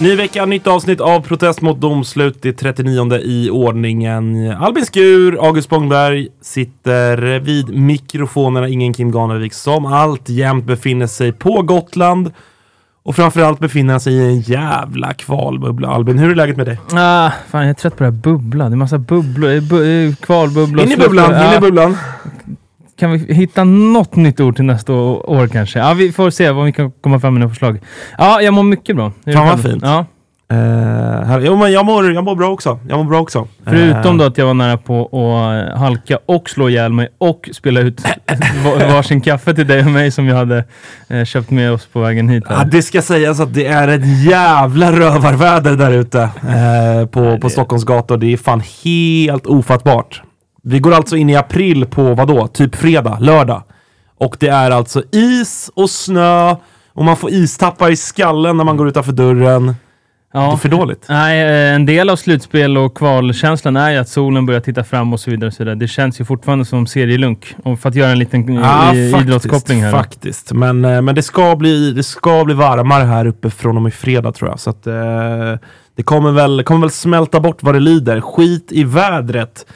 Ny vecka, nytt avsnitt av Protest mot domslut. Det är 39 i ordningen. Albin Skur, August Spångberg sitter vid mikrofonerna. Ingen Kim Ganevik som alltjämt befinner sig på Gotland. Och framförallt befinner sig i en jävla kvalbubbla. Albin, hur är läget med dig? Ah, fan, jag är trött på det här bubbla. Det är massa bubblor, bu kvalbubblor. In i bubblan, in i bubblan. Kan vi hitta något nytt ord till nästa år, kanske? Ja, vi får se om vi kan komma fram med några förslag. Ja, jag mår mycket bra. Fan, vad fint. Ja. Uh, här, jo, men jag mår, jag mår bra också. Jag mår bra också. Förutom Eh, då att jag var nära på att eh, halka och slå ihjäl mig och spela ut va- varsin kaffe till dig och mig som vi hade köpt med oss på vägen hit. Ja, det ska sägas att det är ett jävla rövarväder där ute på, på Stockholms gator. Det är fan helt ofattbart. Vi går alltså in i april på vad då? Typ fredag, lördag. Och det är alltså is och snö och man får istappar i skallen när man går utanför dörren. Det är Ja. för dåligt. Nej, eh, en del av slutspel och kvalkänslan är ju att solen börjar titta fram och så vidare. Och så vidare. Det känns ju fortfarande som serielunk. Och för att göra en liten Ja, i- idrottskoppling här. Faktiskt. Men, eh, men det, ska bli, det ska bli varmare här uppe från och med fredag tror jag. Så att, eh, det kommer väl, kommer väl smälta bort vad det lider. Skit i vädret.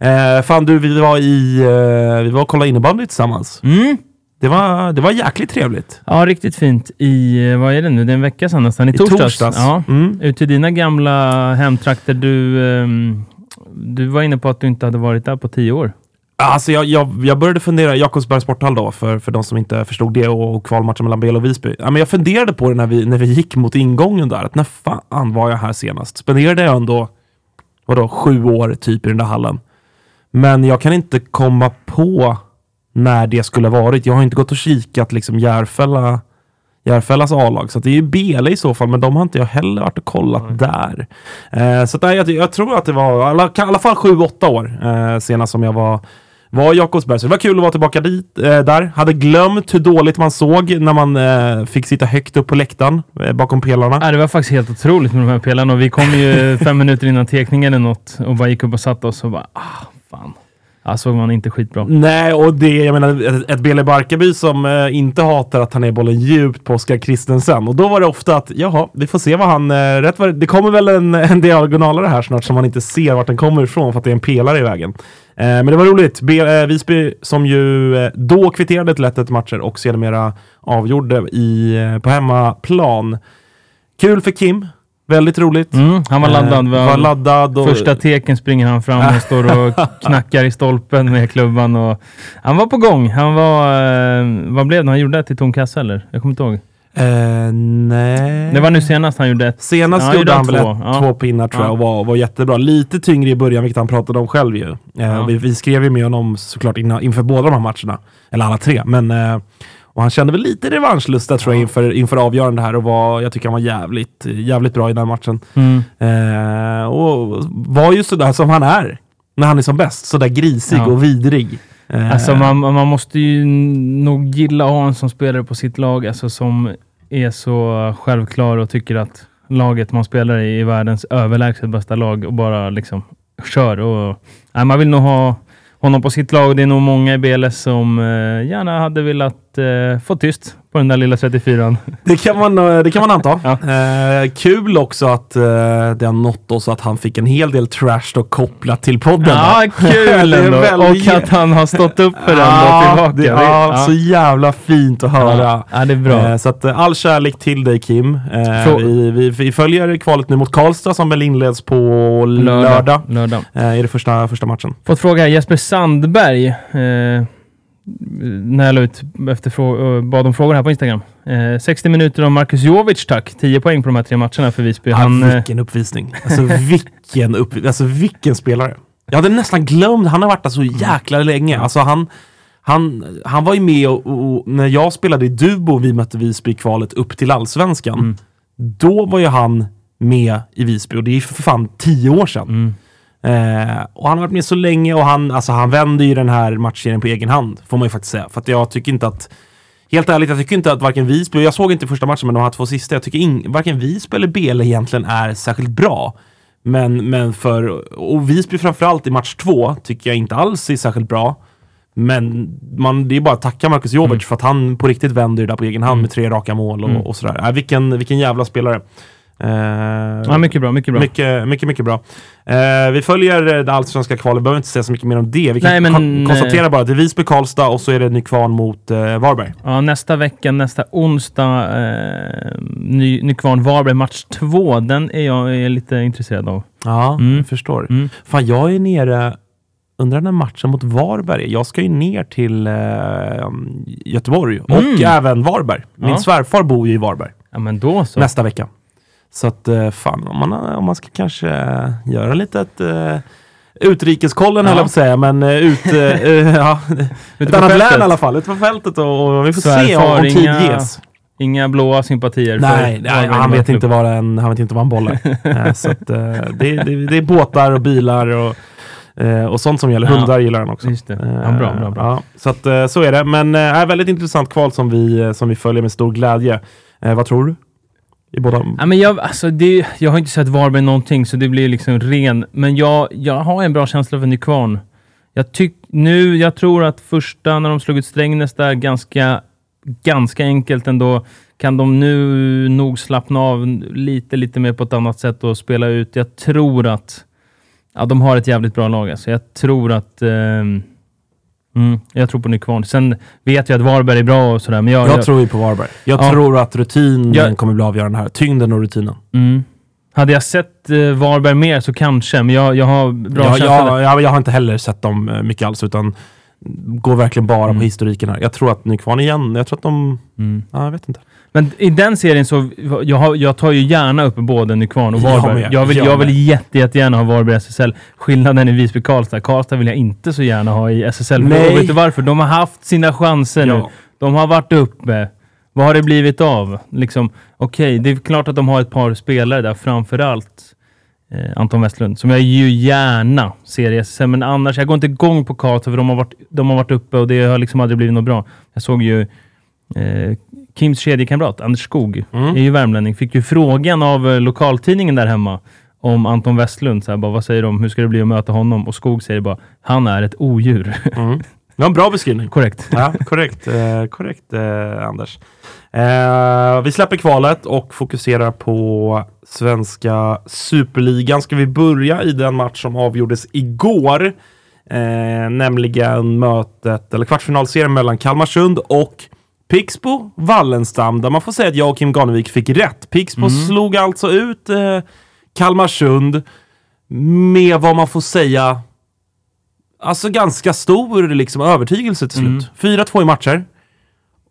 Eh, fan du, vi var i eh, vi var och kollade innebandy tillsammans. Mm. Det var, det var jäkligt trevligt. Ja, riktigt fint. I, eh, vad är det nu? Det är en vecka sedan nästan. I, I torsdags. torsdags. Ja. Mm. Ut till dina gamla hemtrakter. Du, ehm, du var inne på att du inte hade varit där på tio år. Alltså jag, jag, jag började fundera, Jakobsbergs sporthall då, för, för de som inte förstod det, och, och kvalmatchen mellan Bel och Visby. Ja, men jag funderade på det när vi, när vi gick mot ingången där, att när fan var jag här senast? Spenderade jag ändå, vadå, sju år typ i den där hallen? Men jag kan inte komma på när det skulle ha varit. Jag har inte gått och kikat liksom Järfälla, Järfällas A-lag, så det är ju Bele i så fall, men de har inte jag heller varit och kollat där. Eh, så nej, jag, jag tror att det var i alla, alla fall sju, åtta år eh, senast som jag var var i Jakobsberg. Så det var kul att vara tillbaka dit, eh, där. Hade glömt hur dåligt man såg när man eh, fick sitta högt upp på läktaren eh, bakom pelarna. Ja, det var faktiskt helt otroligt med de här pelarna. Och vi kom ju fem minuter innan tekningen eller något och bara gick upp och satte oss och bara, ah, fan. Ja, såg man inte skitbra. Nej, och det, jag menar, ett, ett Bele Barkarby som eh, inte hatar att han är bollen djupt på Oskar Christensen. Och då var det ofta att, jaha, vi får se vad han... Eh, rätt vad, det kommer väl en, en diagonalare här snart som man inte ser vart den kommer ifrån för att det är en pelare i vägen. Eh, men det var roligt. Be, eh, Visby som ju eh, då kvitterade till 1-1 matcher och sedermera avgjorde i, eh, på hemmaplan. Kul för Kim. Väldigt roligt. Mm, han var laddad. Eh, Va? var laddad och, Första teken springer han fram och står och knackar i stolpen med klubban. Och han var på gång. Han var... Eh, vad blev det? Han gjorde det till tom kassa eller? Jag kommer inte ihåg. Eh, nej. Det var nu senast han gjorde ett. Senast Ja, gjorde han väl två. ett, Ja. två pinnar tror jag Ja. och var, var jättebra. Lite tyngre i början, vilket han pratade om själv ju. Ja. vi, vi skrev ju med honom såklart innan, inför båda de här matcherna. Eller alla tre. Men, eh, och han kände väl lite revanschlusta tror jag inför, inför avgörande här och var, jag tycker han var jävligt, jävligt bra i den här matchen. Mm. Eh, och var ju sådär som han är. När han är som bäst. Sådär grisig Ja. och vidrig. Eh, Alltså man, man måste ju nog gilla att ha en som spelare på sitt lag, alltså som är så självklar och tycker att laget man spelar i är världens överlägset bästa lag och bara liksom kör. Och, nej, man vill nog ha honom på sitt lag. Det är nog många i BLS som eh, gärna hade velat eh, få tyst på den där lilla 34an. Det kan man, eh, det kan man anta. Ja. Eh, kul också att eh, det har nått oss att han fick en hel del trash då kopplat till podden. Ja, kul är ändå! väldigt- Och att han har stått upp för den Ja, tillbaka. Det, ja, ja. så jävla fint att höra. Ja, ja, det är bra. Eh, så att, eh, all kärlek till dig Kim. Eh, vi, vi, vi följer kvalet nu mot Karlstad som väl inleds på lördag. lördag. Eh, I det första, första matchen. Fått fråga Jesper Sandberg. När jag la ut efter frå- bad om frågor här på Instagram. Eh, 60 minuter av Marcus Jovic, tack. 10 poäng på de här tre matcherna för Visby. Han, ah, eh, vilken uppvisning. Alltså vilken, upp, alltså vilken spelare. Jag hade nästan glömt, han har varit där så jäkla länge. Alltså han, han, han var ju med och, och när jag spelade i Dubo och vi mötte Visby i kvalet upp till Allsvenskan. Mm. Då var ju han med i Visby och det är för fan tio år sedan. Mm. Eh, och han har varit med så länge och han, alltså, han vänder ju den här matchserien på egen hand, får man ju faktiskt säga. För att jag tycker inte att Helt ärligt, jag tycker inte att varken Visby, jag såg inte första matchen men de här två sista, jag tycker in, varken Visby eller Bele egentligen är särskilt bra. Men, men för, och Visby framförallt i match två tycker jag inte alls är särskilt bra. Men man, det är bara att tacka Marcus Jovic Mm. för att han på riktigt vänder det där på egen hand med tre raka mål och, Mm. och sådär. Äh, vilken, vilken jävla spelare. Eh, ja, mycket bra, mycket bra. mycket, mycket, mycket bra. Eh, vi följer eh, det allsvenska kvalet, behöver inte säga så mycket mer om det. Vi kan Nej, men, kon- konstatera eh, bara att det är Visby, Karlstad och så är det Nykvarn mot eh, Varberg. Ja, nästa vecka, nästa onsdag, eh, Ny, Nykvarn Varberg match två. Den är jag är lite intresserad av. Ja, Mm. jag förstår. Mm. Fan, jag är nere, undrar när matchen mot Varberg är. Jag ska ju ner till eh, Göteborg och Mm. även Varberg. Min Ja. svärfar bor ju i Varberg Ja, men då så. nästa vecka. Så att eh, fan, om man, om man ska kanske eh, göra lite ett uh, Utrikeskollen Ja. höll jag på att säga, men uh, ut, eh, eh, ja, ett annat fältet. län i alla fall. Ute på fältet och, och vi får Svärfar, se om, om tid inga- ges. Inga blåa sympatier. Nej, för nej han, vet inte var en, han vet inte var en boll är. Eh, så att, eh, det, det, det är båtar och bilar och, eh, och sånt som gäller. Ja. Hundar gillar han också. Just det. Ja, bra, bra, bra. Så att, eh, så är det. Men eh, är väldigt intressant kval som vi, eh, som vi följer med stor glädje. Eh, vad tror du? I båda? Ja, men jag, alltså det, jag har inte sett Varberg någonting, så det blir liksom ren. Men jag, jag har en bra känsla för Nykvarn. Jag, tyck, nu, jag tror att första, när de slog ut Strängnäs där, ganska, ganska enkelt ändå, kan de nu nog slappna av lite, lite mer på ett annat sätt och spela ut. Jag tror att ja, de har ett jävligt bra lag. Alltså. Jag tror att Eh, mm, jag tror på Nykvarn. Sen vet jag att Varberg är bra och sådär, men jag, Jag tror ju på Varberg. Jag Ja. tror att rutinen Jag- kommer bli avgörande här. Tyngden och rutinen. Mm. Hade jag sett eh, Varberg mer så kanske, men jag, jag har bra jag, känsla. jag, jag, jag har inte heller sett dem eh, mycket alls, utan går verkligen bara Mm. på historiken här. Jag tror att Nykvarn igen, jag tror att de... Mm. Ja, jag vet inte. Men i den serien så, jag, jag tar ju gärna upp både Nykvarn och Jag Varberg. med, Jag, vill, jag jag vill jätte, jättegärna ha Varberg i SSL. Skillnaden i Visby-Karlstad. Karlstad vill jag inte så gärna ha i SSL. Nej. Och vet du varför? De har haft sina chanser nu. Ja. De har varit uppe. Vad har det blivit av? Liksom, Okej, det är klart att de har ett par spelare där, framförallt eh, Anton Westlund, som jag ju gärna ser i SSL, men annars, jag går inte igång på Karlstad för de har, varit, de har varit uppe och det har liksom aldrig blivit något bra. Jag såg ju eh, Kims kedjekamrat, Anders Skog, Mm. är ju värmlänning, fick ju frågan av eh, lokaltidningen där hemma om Anton Westlund. Så här, bara, vad säger de? Hur ska det bli att möta honom? Och Skog säger bara, han är ett odjur. Mm. Det var en bra beskrivning. Korrekt. Ja, korrekt. Eh, korrekt eh, Anders. Eh, vi släpper kvalet och fokuserar på svenska superligan. Ska vi börja i den match som avgjordes igår? Eh, nämligen mötet, eller kvartsfinalserien mellan Kalmarsund och Pixbo Wallenstam. Där man får säga att jag och Kim Ganevik fick rätt. Pixbo slog alltså ut eh, Kalmarsund med vad man får säga Alltså ganska stor liksom, övertygelse till slut. 4-2 i matcher.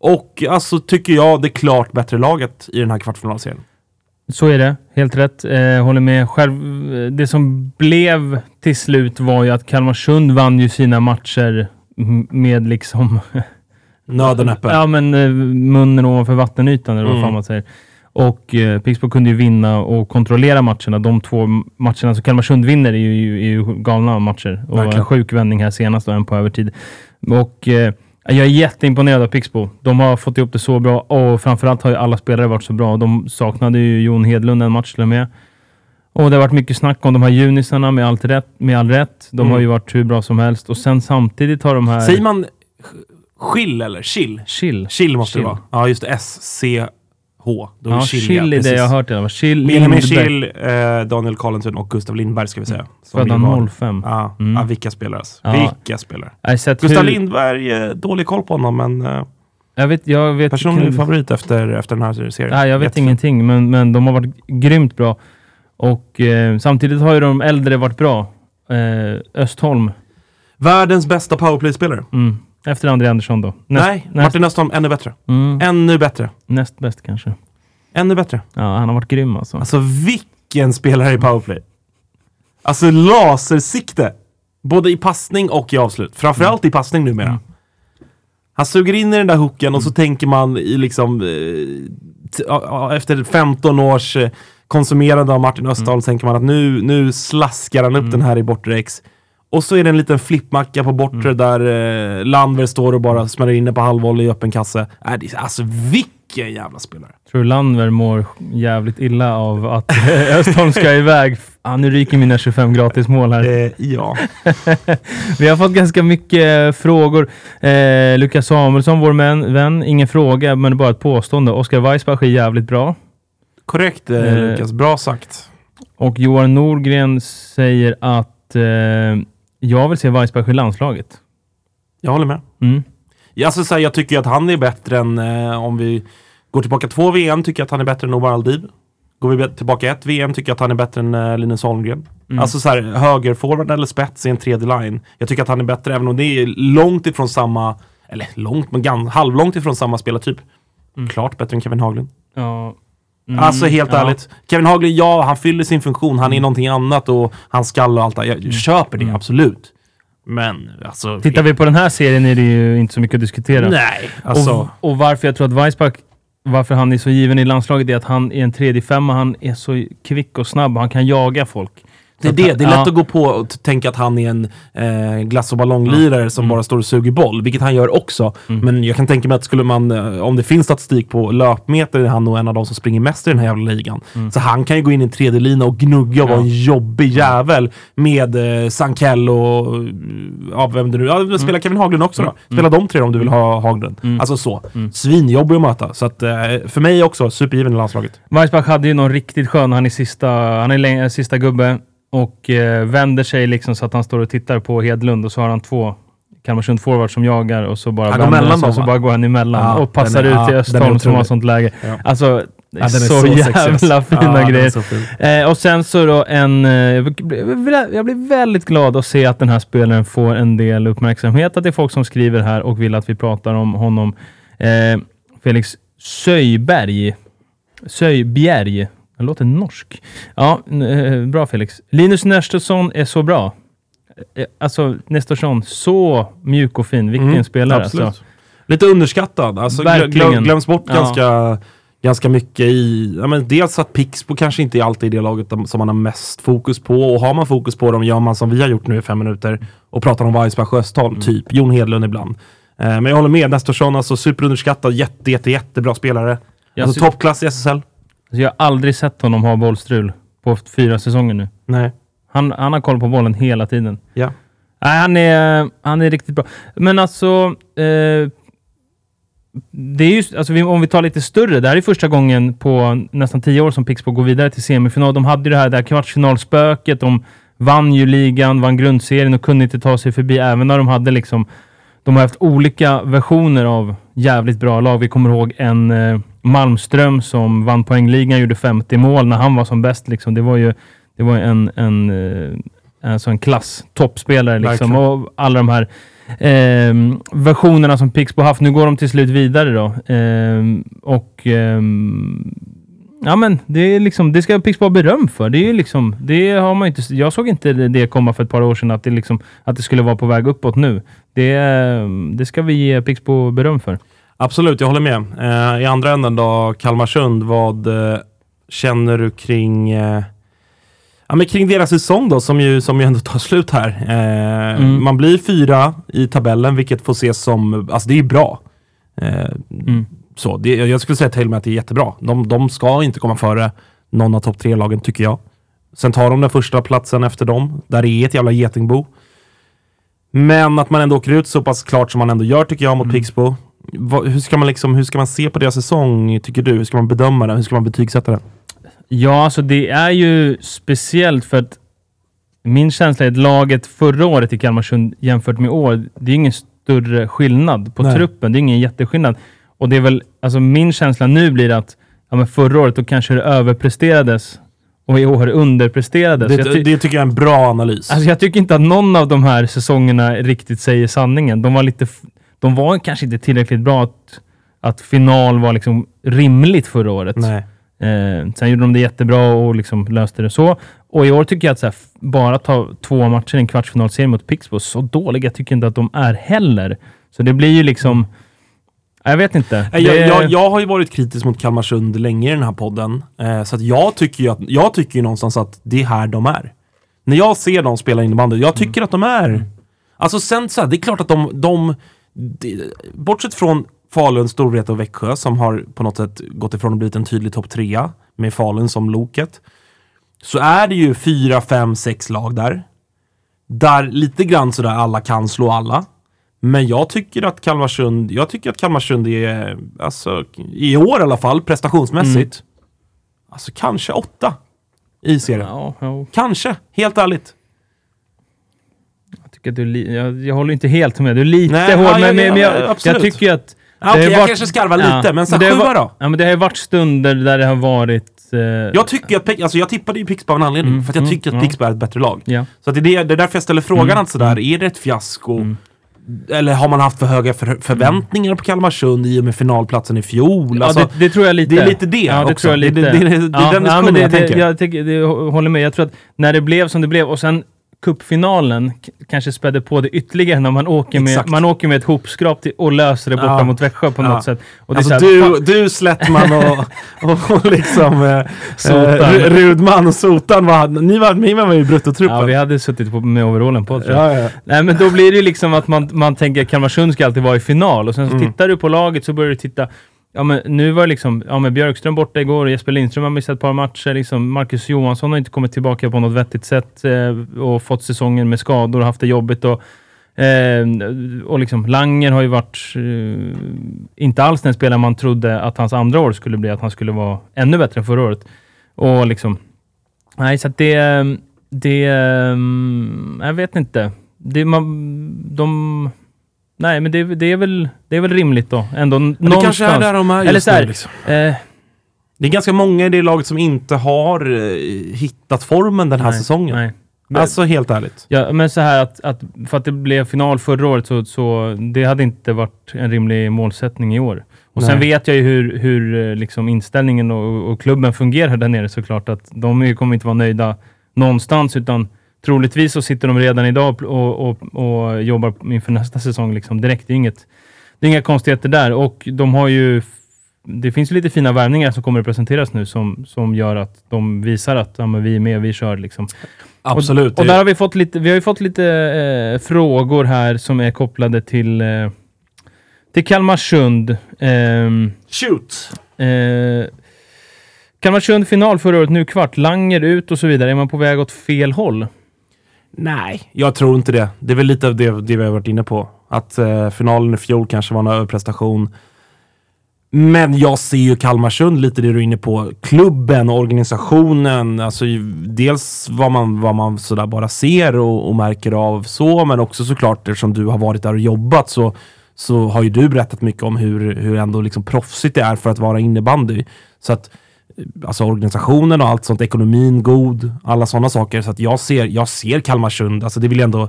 Och alltså tycker jag det klart bättre laget i den här kvartsfinalserien. Så är det. Helt rätt. Eh, håller med. Själv, eh, det som blev till slut var ju att Kalmarsund vann ju sina matcher med liksom... Nöden öppen. Ja, men eh, munnen ovanför vattenytan, eller vad Mm. fan man säger. Och eh, Pixbo kunde ju vinna och kontrollera matcherna. De två matcherna som Kalmarsund vinner är ju, är ju galna matcher. Och Verkligen. en sjuk vändning här senast och en på övertid. Och eh, jag är jätteimponerad av Pixbo. De har fått ihop det så bra och framförallt har ju alla spelare varit så bra. De saknade ju Jon Hedlund en match till och med. Och det har varit mycket snack om de här junisarna med, allt rätt, med all rätt. De Mm. har ju varit hur bra som helst. Och sen samtidigt har de här... Säger man skill eller chill? Chill. Chill måste Chill. det vara. Ja, just det. S-C-H. Då Ja, chill, chill, är det jag har hört i alla fall. Chill, Benjamin Lindberg. Chill, eh, Daniel Collins och Gustav Lindberg ska vi säga. Som Födda ju var- 05. Ja, Mm. ja, vilka spelare alltså. Ja. Vilka spelare. Gustav hur- Lindberg, eh, dålig koll på honom, men eh, Jag vet, jag vet, personlig favorit efter, efter den här serien. Nej, jag vet Jättefin. ingenting, men, men de har varit grymt bra. Och eh, samtidigt har ju de äldre varit bra. Eh, Östholm. Världens bästa powerplay-spelare. Mm. Efter André Andersson då? Näst, Nej, näst, Martin Östholm ännu bättre. mm, Ännu bättre. näst bäst kanske. Ännu bättre. Ja, han har varit grym alltså. Alltså vilken spelare i powerplay. Alltså lasersikte. Både i passning och i avslut. Framförallt i passning numera. Han suger in i den där hooken och så tänker man i liksom eh, efter 15 års eh, konsumerande av Martin Östholm tänker man att nu, nu slaskar han upp den här i bortre X. Och så är det en liten flippmacka på bortre där eh, Landver står och bara smäller in på halvvolley i öppen kasse. Äh, det, alltså vilken jävla spelare. Tror du Landver mår jävligt illa av att Östholm ska iväg? Ah, nu ryker mina 25 gratismål här. Eh, ja. Vi har fått ganska mycket frågor. Eh, Lukas Samuelsson, vår vän, vän, ingen fråga, men bara ett påstående. Oskar Weissbach är jävligt bra. Korrekt eh, Eh, Lukas, bra sagt. Och Johan Norgren säger att eh, jag vill se Weissbach i landslaget. Jag håller med. Mm. Ja, Alltså, så här, jag tycker att han är bättre än, eh, om vi går tillbaka två VM, tycker jag att han är bättre än Omar Aldib. Går vi tillbaka ett VM, tycker jag att han är bättre än eh, Linus Holmgren. Mm. Alltså så här, högerforward eller spets i en tredje line. Jag tycker att han är bättre, även om det är långt ifrån samma, eller långt, men halvlångt ifrån samma spelartyp. Klart bättre än Kevin Haglund. Ja. Mm, Alltså helt ja. ärligt. Kevin Haglund, ja, han fyller sin funktion. Han är någonting annat och han skall och allt det. Jag köper det, absolut. Men alltså... Tittar vi på den här serien är det ju inte så mycket att diskutera. Nej, alltså... Och, och varför jag tror att Weissbach, varför han är så given i landslaget är att han är en tredje femma. Han är så kvick och snabb och han kan jaga folk. Det är det. Det är lätt ja. att gå på och tänka att han är en eh, glass och ballonglirare som bara står och suger boll, vilket han gör också. Men jag kan tänka mig att skulle man, eh, om det finns statistik på löpmeter, är han nog en av de som springer mest i den här jävla ligan. Så han kan ju gå in i en tredje lina och gnugga och vara en jobbig jävel med eh, Sankell och ja, vem det nu ja, Spela Kevin Haglund också då. Spela de tre om du vill ha Haglund. Alltså så. Svinjobbig att möta. Så att, eh, för mig också, supergiven i landslaget. Weissbach hade ju någon riktigt skön, han är sista, han är läng- sista gubbe och eh, vänder sig liksom så att han står och tittar på Hedlund och så har han två Kalmarsund forward som jagar och så bara Han går mellan sig och så bara går han emellan Ja, och passar är- ut till ja, är Östholm som har sånt läge. Ja. Alltså, Ja, så, så sexig, alltså. jävla fina Ja, grejer. fin. Eh, och sen så då en... Eh, jag blir väldigt glad att se att den här spelaren får en del uppmärksamhet. Att det är folk som skriver här och vill att vi pratar om honom. Eh, Felix Söjberg. Söjbjerg. Det låter norsk. Ja, eh, bra Felix. Linus Nestesson är så bra. Eh, Alltså, Nestesson, så mjuk och fin. Vilken Mm, spelare. absolut. Alltså. Lite underskattad. Alltså, Verkligen. glö- glöms bort Ja. ganska, ganska mycket i... Ja, men dels att Pixbo kanske inte är alltid det laget som man har mest fokus på. Och har man fokus på dem gör man som vi har gjort nu i fem minuter och pratar om Weissbach och Östholm, Mm. typ. Jon Hedlund ibland. Eh, men jag håller med. Nestorsson, alltså superunderskattad. Jätte, jätte, jättebra spelare. Alltså toppklass i SSL. Alltså, jag har aldrig sett honom ha bollstrul på fyra säsonger nu. Nej. Han, han har koll på bollen hela tiden. Ja. Nej, han är, han är riktigt bra. Men alltså... Eh, det är just, alltså om vi tar lite större, det här är första gången på nästan tio år som Pixbo går vidare till semifinal. De hade ju det här, det här kvartsfinalspöket, de vann ju ligan, vann grundserien och kunde inte ta sig förbi, även när de hade liksom... De har haft olika versioner av jävligt bra lag. Vi kommer ihåg en eh, Malmström som vann poängligan, gjorde 50 mål när han var som bäst. Liksom. Det var ju det var en, en, eh, alltså en klass, toppspelare liksom. Verkligen. Och alla de här ehm, versionerna som Pixbo haft. Nu går de till slut vidare då. Ehm, och ehm, ja, men det är liksom, det ska Pixbo ha beröm för. Det är liksom, det har man inte, jag såg inte det det komma för ett par år sedan, att det, liksom, att det skulle vara på väg uppåt nu. Det, ehm, det ska vi ge Pixbo beröm för. Absolut, jag håller med. Eh, I andra änden då, Kalmarsund, vad eh, känner du kring, eh, ja, men kring deras säsong då, som ju, som ju ändå tar slut här? Eh, Mm. Man blir fyra i tabellen, vilket får ses som, alltså det är bra. Eh, Mm. så, det, jag skulle säga till och med att det är jättebra. De, de ska inte komma före någon av topp tre-lagen, tycker jag. Sen tar de den första platsen efter dem, där det är ett jävla getingbo. Men att man ändå åker ut så pass klart som man ändå gör tycker jag mot Pixbo. Vad- hur, ska man liksom, hur ska man se på deras säsong, tycker du? Hur ska man bedöma den? Hur ska man betygsätta den? Ja, alltså det är ju speciellt för att min känsla är att laget förra året i Kalmarsund jämfört med i år, det är ingen större skillnad på Nej. truppen. Det är ingen jätteskillnad. Och det är väl, alltså min känsla nu blir att ja, men förra året då kanske det överpresterades och i år underpresterades. Det, ty- det tycker jag är en bra analys. alltså jag tycker inte att någon av de här säsongerna riktigt säger sanningen. De var lite, de var kanske inte tillräckligt bra att, att final var liksom rimligt förra året. Nej. Eh, sen gjorde de det jättebra och liksom löste det så. Och i år tycker jag att här, bara ta två matcher i en kvartsfinalserie mot Pixbo, så dåliga tycker jag inte att de är heller. Så det blir ju liksom... Jag vet inte. Nej, Det- Jag, jag, jag har ju varit kritisk mot Kalmarsund länge i den här podden. Eh, så att jag tycker ju att, jag tycker ju någonstans att det är här de är. När jag ser dem spela innebandy, jag tycker att de är... Alltså sen så här, det är klart att de... de det, bortsett från Falun, Storvreta och Växjö som har på något sätt gått ifrån att blivit en tydlig topp trea med Falun som loket. Så är det ju fyra, fem, sex lag där. Där lite grann sådär alla kan slå alla. Men jag tycker att Kalmarsund, jag tycker att Kalmarsund är, alltså i år i alla fall, prestationsmässigt, alltså kanske åtta i serien. Ja, ja, Kanske, helt ärligt. Jag, tycker att du, jag, jag håller inte helt med. Du är lite Nej, hård, ja, men, ja, men, ja, jag, jag tycker att... Ja, det har jag varit- kanske skarvar lite, men så det sjua då? Ja, men det har ju varit stunder där det har varit... Eh, Jag tycker att, alltså jag tippade ju Pixbo av en anledning, Mm, för att jag mm, tycker att ja. Pixbo är ett bättre lag. ja. Så att det, är det, det är därför jag ställer frågan Mm, att sådär, är det ett fiasko? Eller har man haft för höga för, förväntningar på Kalmarsund i och med finalplatsen i fjol? Alltså, ja, det, det tror jag lite. det är lite det ja, det också. Tror jag Det- lite. det- det- det är den ja, diskussionen det, jag det, tänker. Jag, det, jag håller med. Jag tror att när det blev som det blev och sen cupfinalen kanske spädde på det ytterligare när man åker med, Exakt. man åker med ett hopskrap till, och löser det borta Ja. mot Växjö på Ja. något sätt. Och Alltså du, fan, du Slättman och, och, och liksom eh, eh, Ru- Rudman och Sotan, var, ni var, ni var med i bruttotruppen. ja, vi hade suttit på, med overallen på tror jag. ja, ja. Nej, men då blir det ju liksom att man, man tänker att Kalmarsund ska alltid vara i final och sen så Mm. tittar du på laget så börjar du titta Ja, men nu var liksom, ja men Björkström borta igår och Jesper Lindström har missat ett par matcher. Liksom Marcus Johansson har inte kommit tillbaka på något vettigt sätt eh, och fått säsongen med skador och haft det jobbigt. Och, eh, och liksom Langer har ju varit eh, inte alls den spelare man trodde att hans andra år skulle bli, att han skulle vara ännu bättre än förra året. Och liksom, nej så att det, det, mm, jag vet inte. Det, man, de, nej men det, det, är väl, det är väl rimligt då. Ändå Men det kanske är där de är just Eller så här, nu. Liksom. Eh, Det är ganska många i det laget som inte har eh, hittat formen den här nej, säsongen. Nej. Alltså helt ärligt. Ja, men så här att, att för att det blev final förra året så, så det hade inte varit en rimlig målsättning i år. Och sen Nej. vet jag ju hur, hur eh, liksom inställningen och, och klubben fungerar där nere såklart. Att de kommer inte vara nöjda någonstans utan troligtvis så sitter de redan idag och, och, och jobbar inför nästa säsong liksom direkt. Det är, inget, det är inga konstigheter där och de har ju det finns lite fina värvningar som kommer att presenteras nu som, som gör att de visar att ja, vi är med, vi kör liksom. Absolut. Och, och där har vi fått lite, vi har fått lite eh, frågor här som är kopplade till, eh, till Kalmarsund. Ehm, Shoot! eh, Kalmarsund final förra året, nu kvart. Langer ut och så vidare. Är man på väg åt fel håll? Nej, jag tror inte det. Det är väl lite av det, det vi har varit inne på. Att eh, finalen i fjol kanske var en överprestation. Men jag ser ju Kalmarsund lite det du är inne på. Klubben, och organisationen, alltså ju- dels vad man, vad man sådär bara ser och, och märker av så, men också såklart eftersom du har varit där och jobbat så, så har ju du berättat mycket om hur, hur ändå liksom proffsigt det är för att vara innebandy. Så att alltså organisationen och allt sånt, ekonomin god, alla sådana saker. Så att jag ser, jag ser Kalmarsund, alltså det vill jag ändå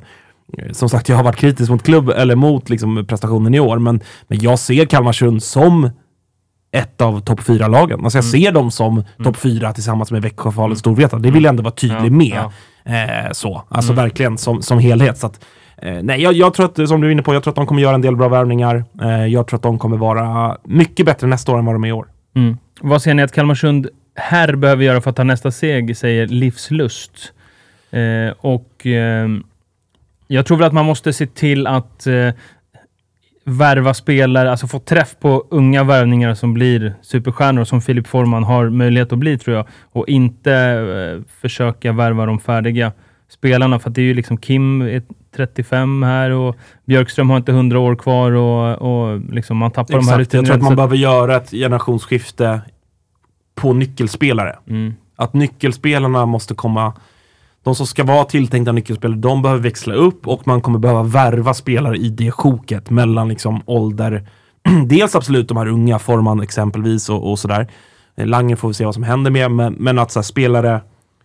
eh, som sagt, jag har varit kritisk mot klubb eller mot liksom, prestationen i år, men, men jag ser Kalmarsund som ett av topp fyra lagen. Alltså jag ser dem som topp fyra tillsammans med Växjö, Falun, Storvreta. Det vill jag ändå vara tydlig med. ja. Eh, så, alltså verkligen som, som helhet. Så att, eh, nej, jag, jag tror att, som du är inne på, jag tror att de kommer göra en del bra värvningar. Eh, jag tror att de kommer vara mycket bättre nästa år än vad de är i år. Mm. Vad ser ni att Kalmarsund här behöver göra för att ta nästa seg, säger Livslust. Eh, och eh, jag tror väl att man måste se till att eh, värva spelare, alltså få träff på unga värvningar som blir superstjärnor, som Filip Forman har möjlighet att bli tror jag. Och inte eh, försöka värva de färdiga spelarna, för att det är ju liksom Kim är 35 här och Björkström har inte 100 år kvar och, och liksom man tappar de här Exakt, jag tror att man behöver göra ett generationsskifte på nyckelspelare. Mm. Att nyckelspelarna måste komma de som ska vara tilltänkta nyckelspelare, de behöver växla upp och man kommer behöva värva spelare i det sjoket mellan liksom ålder. Dels absolut de här unga, Forman exempelvis och, och sådär. Eh, Lange får vi se vad som händer med, men, men att så här, spelare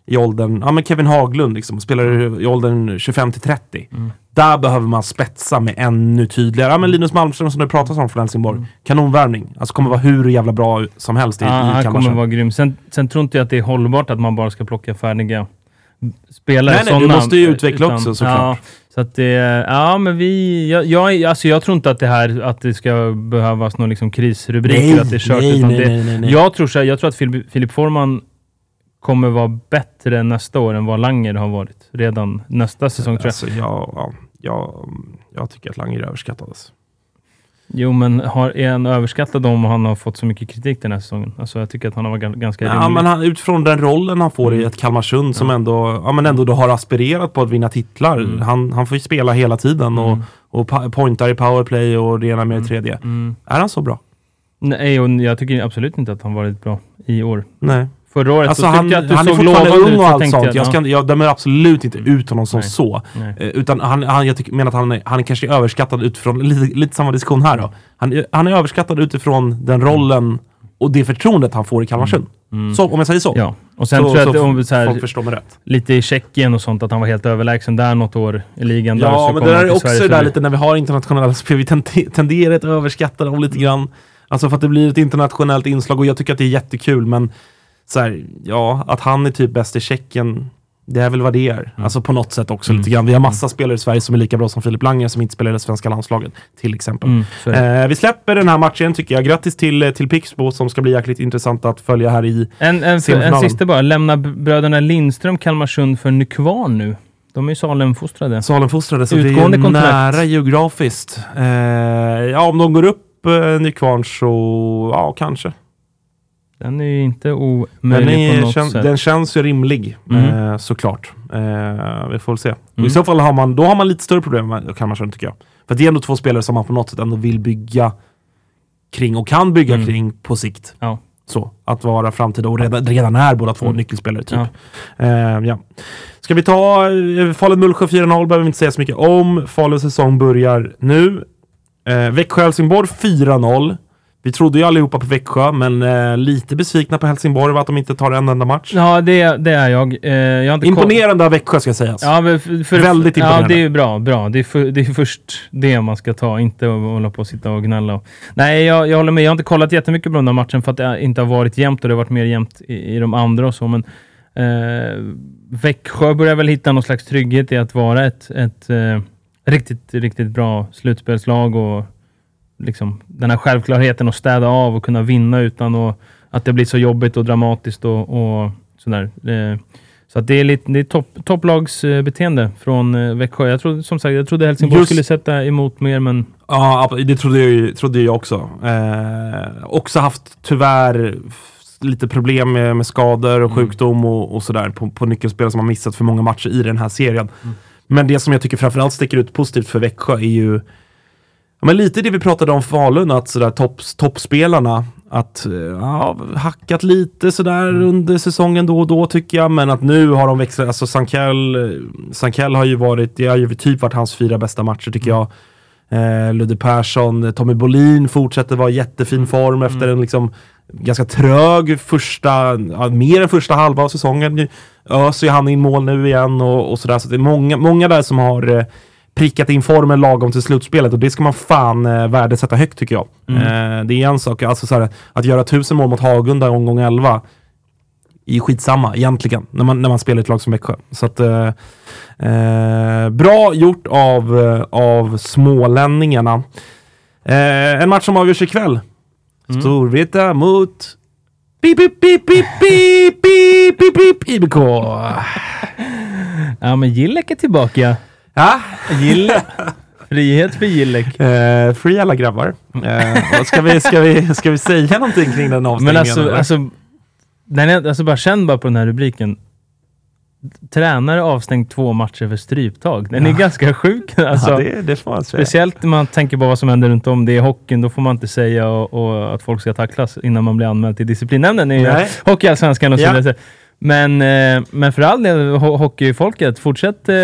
i åldern, ja men Kevin Haglund liksom, spelar i åldern 25 till 30. Mm. Där behöver man spetsa med ännu tydligare. Ja men Linus Malmström som det pratas om från Helsingborg. Mm. Kanonvärvning. Alltså kommer vara hur jävla bra som helst i, Ja, i han kommer vara grym. Sen, sen tror inte jag att det är hållbart att man bara ska plocka färdiga spelare. Nej, nej, du måste ju utveckla också, såklart. Ja, så att det, ja, men vi... Jag, jag, alltså jag tror inte att det här att det ska behövas någon liksom krisrubriker, Nej, att det är kört. nej, utan nej, det, nej, nej, nej. Jag tror, så här, jag tror att Filip, Filip Forman kommer vara bättre nästa år än vad Langer har varit redan nästa säsong, tror jag. Alltså, jag, ja, jag, jag tycker att Langer överskattades. Jo, men har, är han överskattad om han har fått så mycket kritik den här säsongen? Alltså, jag tycker att han har varit gan- ganska Ja, rimlig. men han, utifrån den rollen han får Mm. i ett Kalmarsund som ändå, ja, men ändå då har aspirerat på att vinna titlar. Mm. Han, han får ju spela hela tiden och, och pa- pointar i powerplay och det ena med det tredje. Mm. Är han så bra? Nej, och jag tycker absolut inte att han varit bra i år. Nej. Förra året Alltså så han, jag att du han är såg fortfarande lovande ung och allt sånt. Jag, ja, ska, jag dömer absolut inte ut honom som Nej. så. nej. Eh, Utan han, han, jag tycker, menar att han är, han är kanske är överskattad utifrån, lite, lite samma diskussion här då. Han, är- han är överskattad utifrån den rollen och det förtroendet han får i Kalmarsund. Så, om jag säger så. Mm. Ja, och sen så, tror jag att om så här, folk förstår mig rätt. lite i Tjeckien och sånt, att han var helt överlägsen där något år i ligan. där, Ja, så men det där är också Sverige, det där lite när vi har internationella spel. Vi tende- tenderar att överskatta dem lite grann. Alltså för att det blir ett internationellt inslag och jag tycker att det är jättekul. Men så här, ja, att han är typ bäst i Tjeckien. Det är väl vad det är. Mm. Alltså på något sätt också lite grann. Vi har massa spelare i Sverige som är lika bra som Filip Langer som inte spelar i det svenska landslaget. Till exempel. Mm. Eh, vi släpper den här matchen tycker jag. Grattis till, eh, till Pixbo som ska bli jäkligt intressant att följa här i En, en, en sista bara. Lämnar b- bröderna Lindström Kalmarsund för Nykvarn nu? De är ju Salemfostrade. Salemfostrade, så Utgående det är kontrakt. nära geografiskt. Eh, ja, om de går upp eh, Nykvarn så, ja, kanske. Den är ju inte Den, omöjlig på är, något kän, sätt. den känns ju rimlig, Mm. eh, såklart. Eh, vi får väl se. Och I Mm. så fall har man, då har man lite större problem med Kalmarsund, tycker jag. För det är ändå två spelare som man på något sätt ändå vill bygga kring och kan bygga Mm. kring på sikt. Ja. Så, att vara framtida och redan, redan är båda två Mm. nyckelspelare, typ. Ja. Eh, ja. Ska vi ta eh, Falun-Mullsjö 4-0, behöver vi inte säga så mycket om. Faluns säsong börjar nu. Eh, Växjö-Helsingborg 4-0. Vi trodde ju allihopa på Växjö, men eh, lite besvikna på Helsingborg att de inte tar en enda match. Ja, det, det är jag. Eh, jag har Imponerande av Växjö ska sägas. Ja, för, för, Väldigt Ja, imponerande. det är bra. bra. Det, är för, det är först det man ska ta, inte att hålla på och sitta och gnälla. Och, nej, jag, jag håller med. Jag har inte kollat jättemycket på den här matchen för att det inte har varit jämnt och det har varit mer jämnt i, i de andra och så. Men eh, Växjö börjar väl hitta någon slags trygghet i att vara ett, ett eh, riktigt, riktigt bra slutspelslag och liksom den här självklarheten att städa av och kunna vinna utan att, att det blir så jobbigt och dramatiskt och, och sådär. Eh, så att det är lite det är topp, topplagsbeteende från eh, Växjö. Jag trodde, som sagt, jag trodde Helsingborg Just- skulle sätta emot mer, men Ja, det trodde jag, trodde jag också. Eh, också haft tyvärr lite problem med, med skador och sjukdom och, och sådär på, på nyckelspelare som har missat för många matcher i den här serien. Men det som jag tycker framförallt sticker ut positivt för Växjö är ju men lite det vi pratade om Falun, att sådär topps, toppspelarna att eh, ja, hackat lite sådär under säsongen då och då tycker jag, men att nu har de växlat, alltså Sankell, eh, Sankell har ju varit, det har ju typ varit hans fyra bästa matcher tycker jag. Eh, Ludde Persson, eh, Tommy Bolin fortsätter vara i jättefin form efter en liksom ganska trög första, ja, mer än första halva av säsongen. Öser ju han in mål nu igen och, och sådär. Så det är många, många där som har eh, prickat in formen lagom till slutspelet och det ska man fan eh, värdesätta högt tycker jag. Eh, det är en sak, alltså såhär, att göra tusen mål mot Hagunda i omgång 11 är ju skitsamma egentligen när man, när man spelar ett lag som Växjö. Så att, eh, eh, bra gjort av, eh, av smålänningarna. Eh, en match som avgörs ikväll. Storvreta mot Pip, pip, pip, pip, pip, pip, pip, pip, IBK. ja, men Gillek är tillbaka. Ja, Gille. Frihet för Gillek. eh, free alla grabbar. Eh, ska, vi, ska, vi, ska vi säga någonting kring den avstängningen? Men alltså, eller? alltså, den är, alltså bara känn bara på den här rubriken. Tränare avstängd två matcher för stryptag. Den är ganska sjuk. Alltså, ja, det, det får man säga. Speciellt när man tänker på vad som händer runt om. Det är hockeyn, då får man inte säga och, och att folk ska tacklas innan man blir anmäld till disciplinnämnden i. Hockeyallsvenskan och så Ja. Men, eh, men för all del, ho- hockeyfolket, fortsätt eh,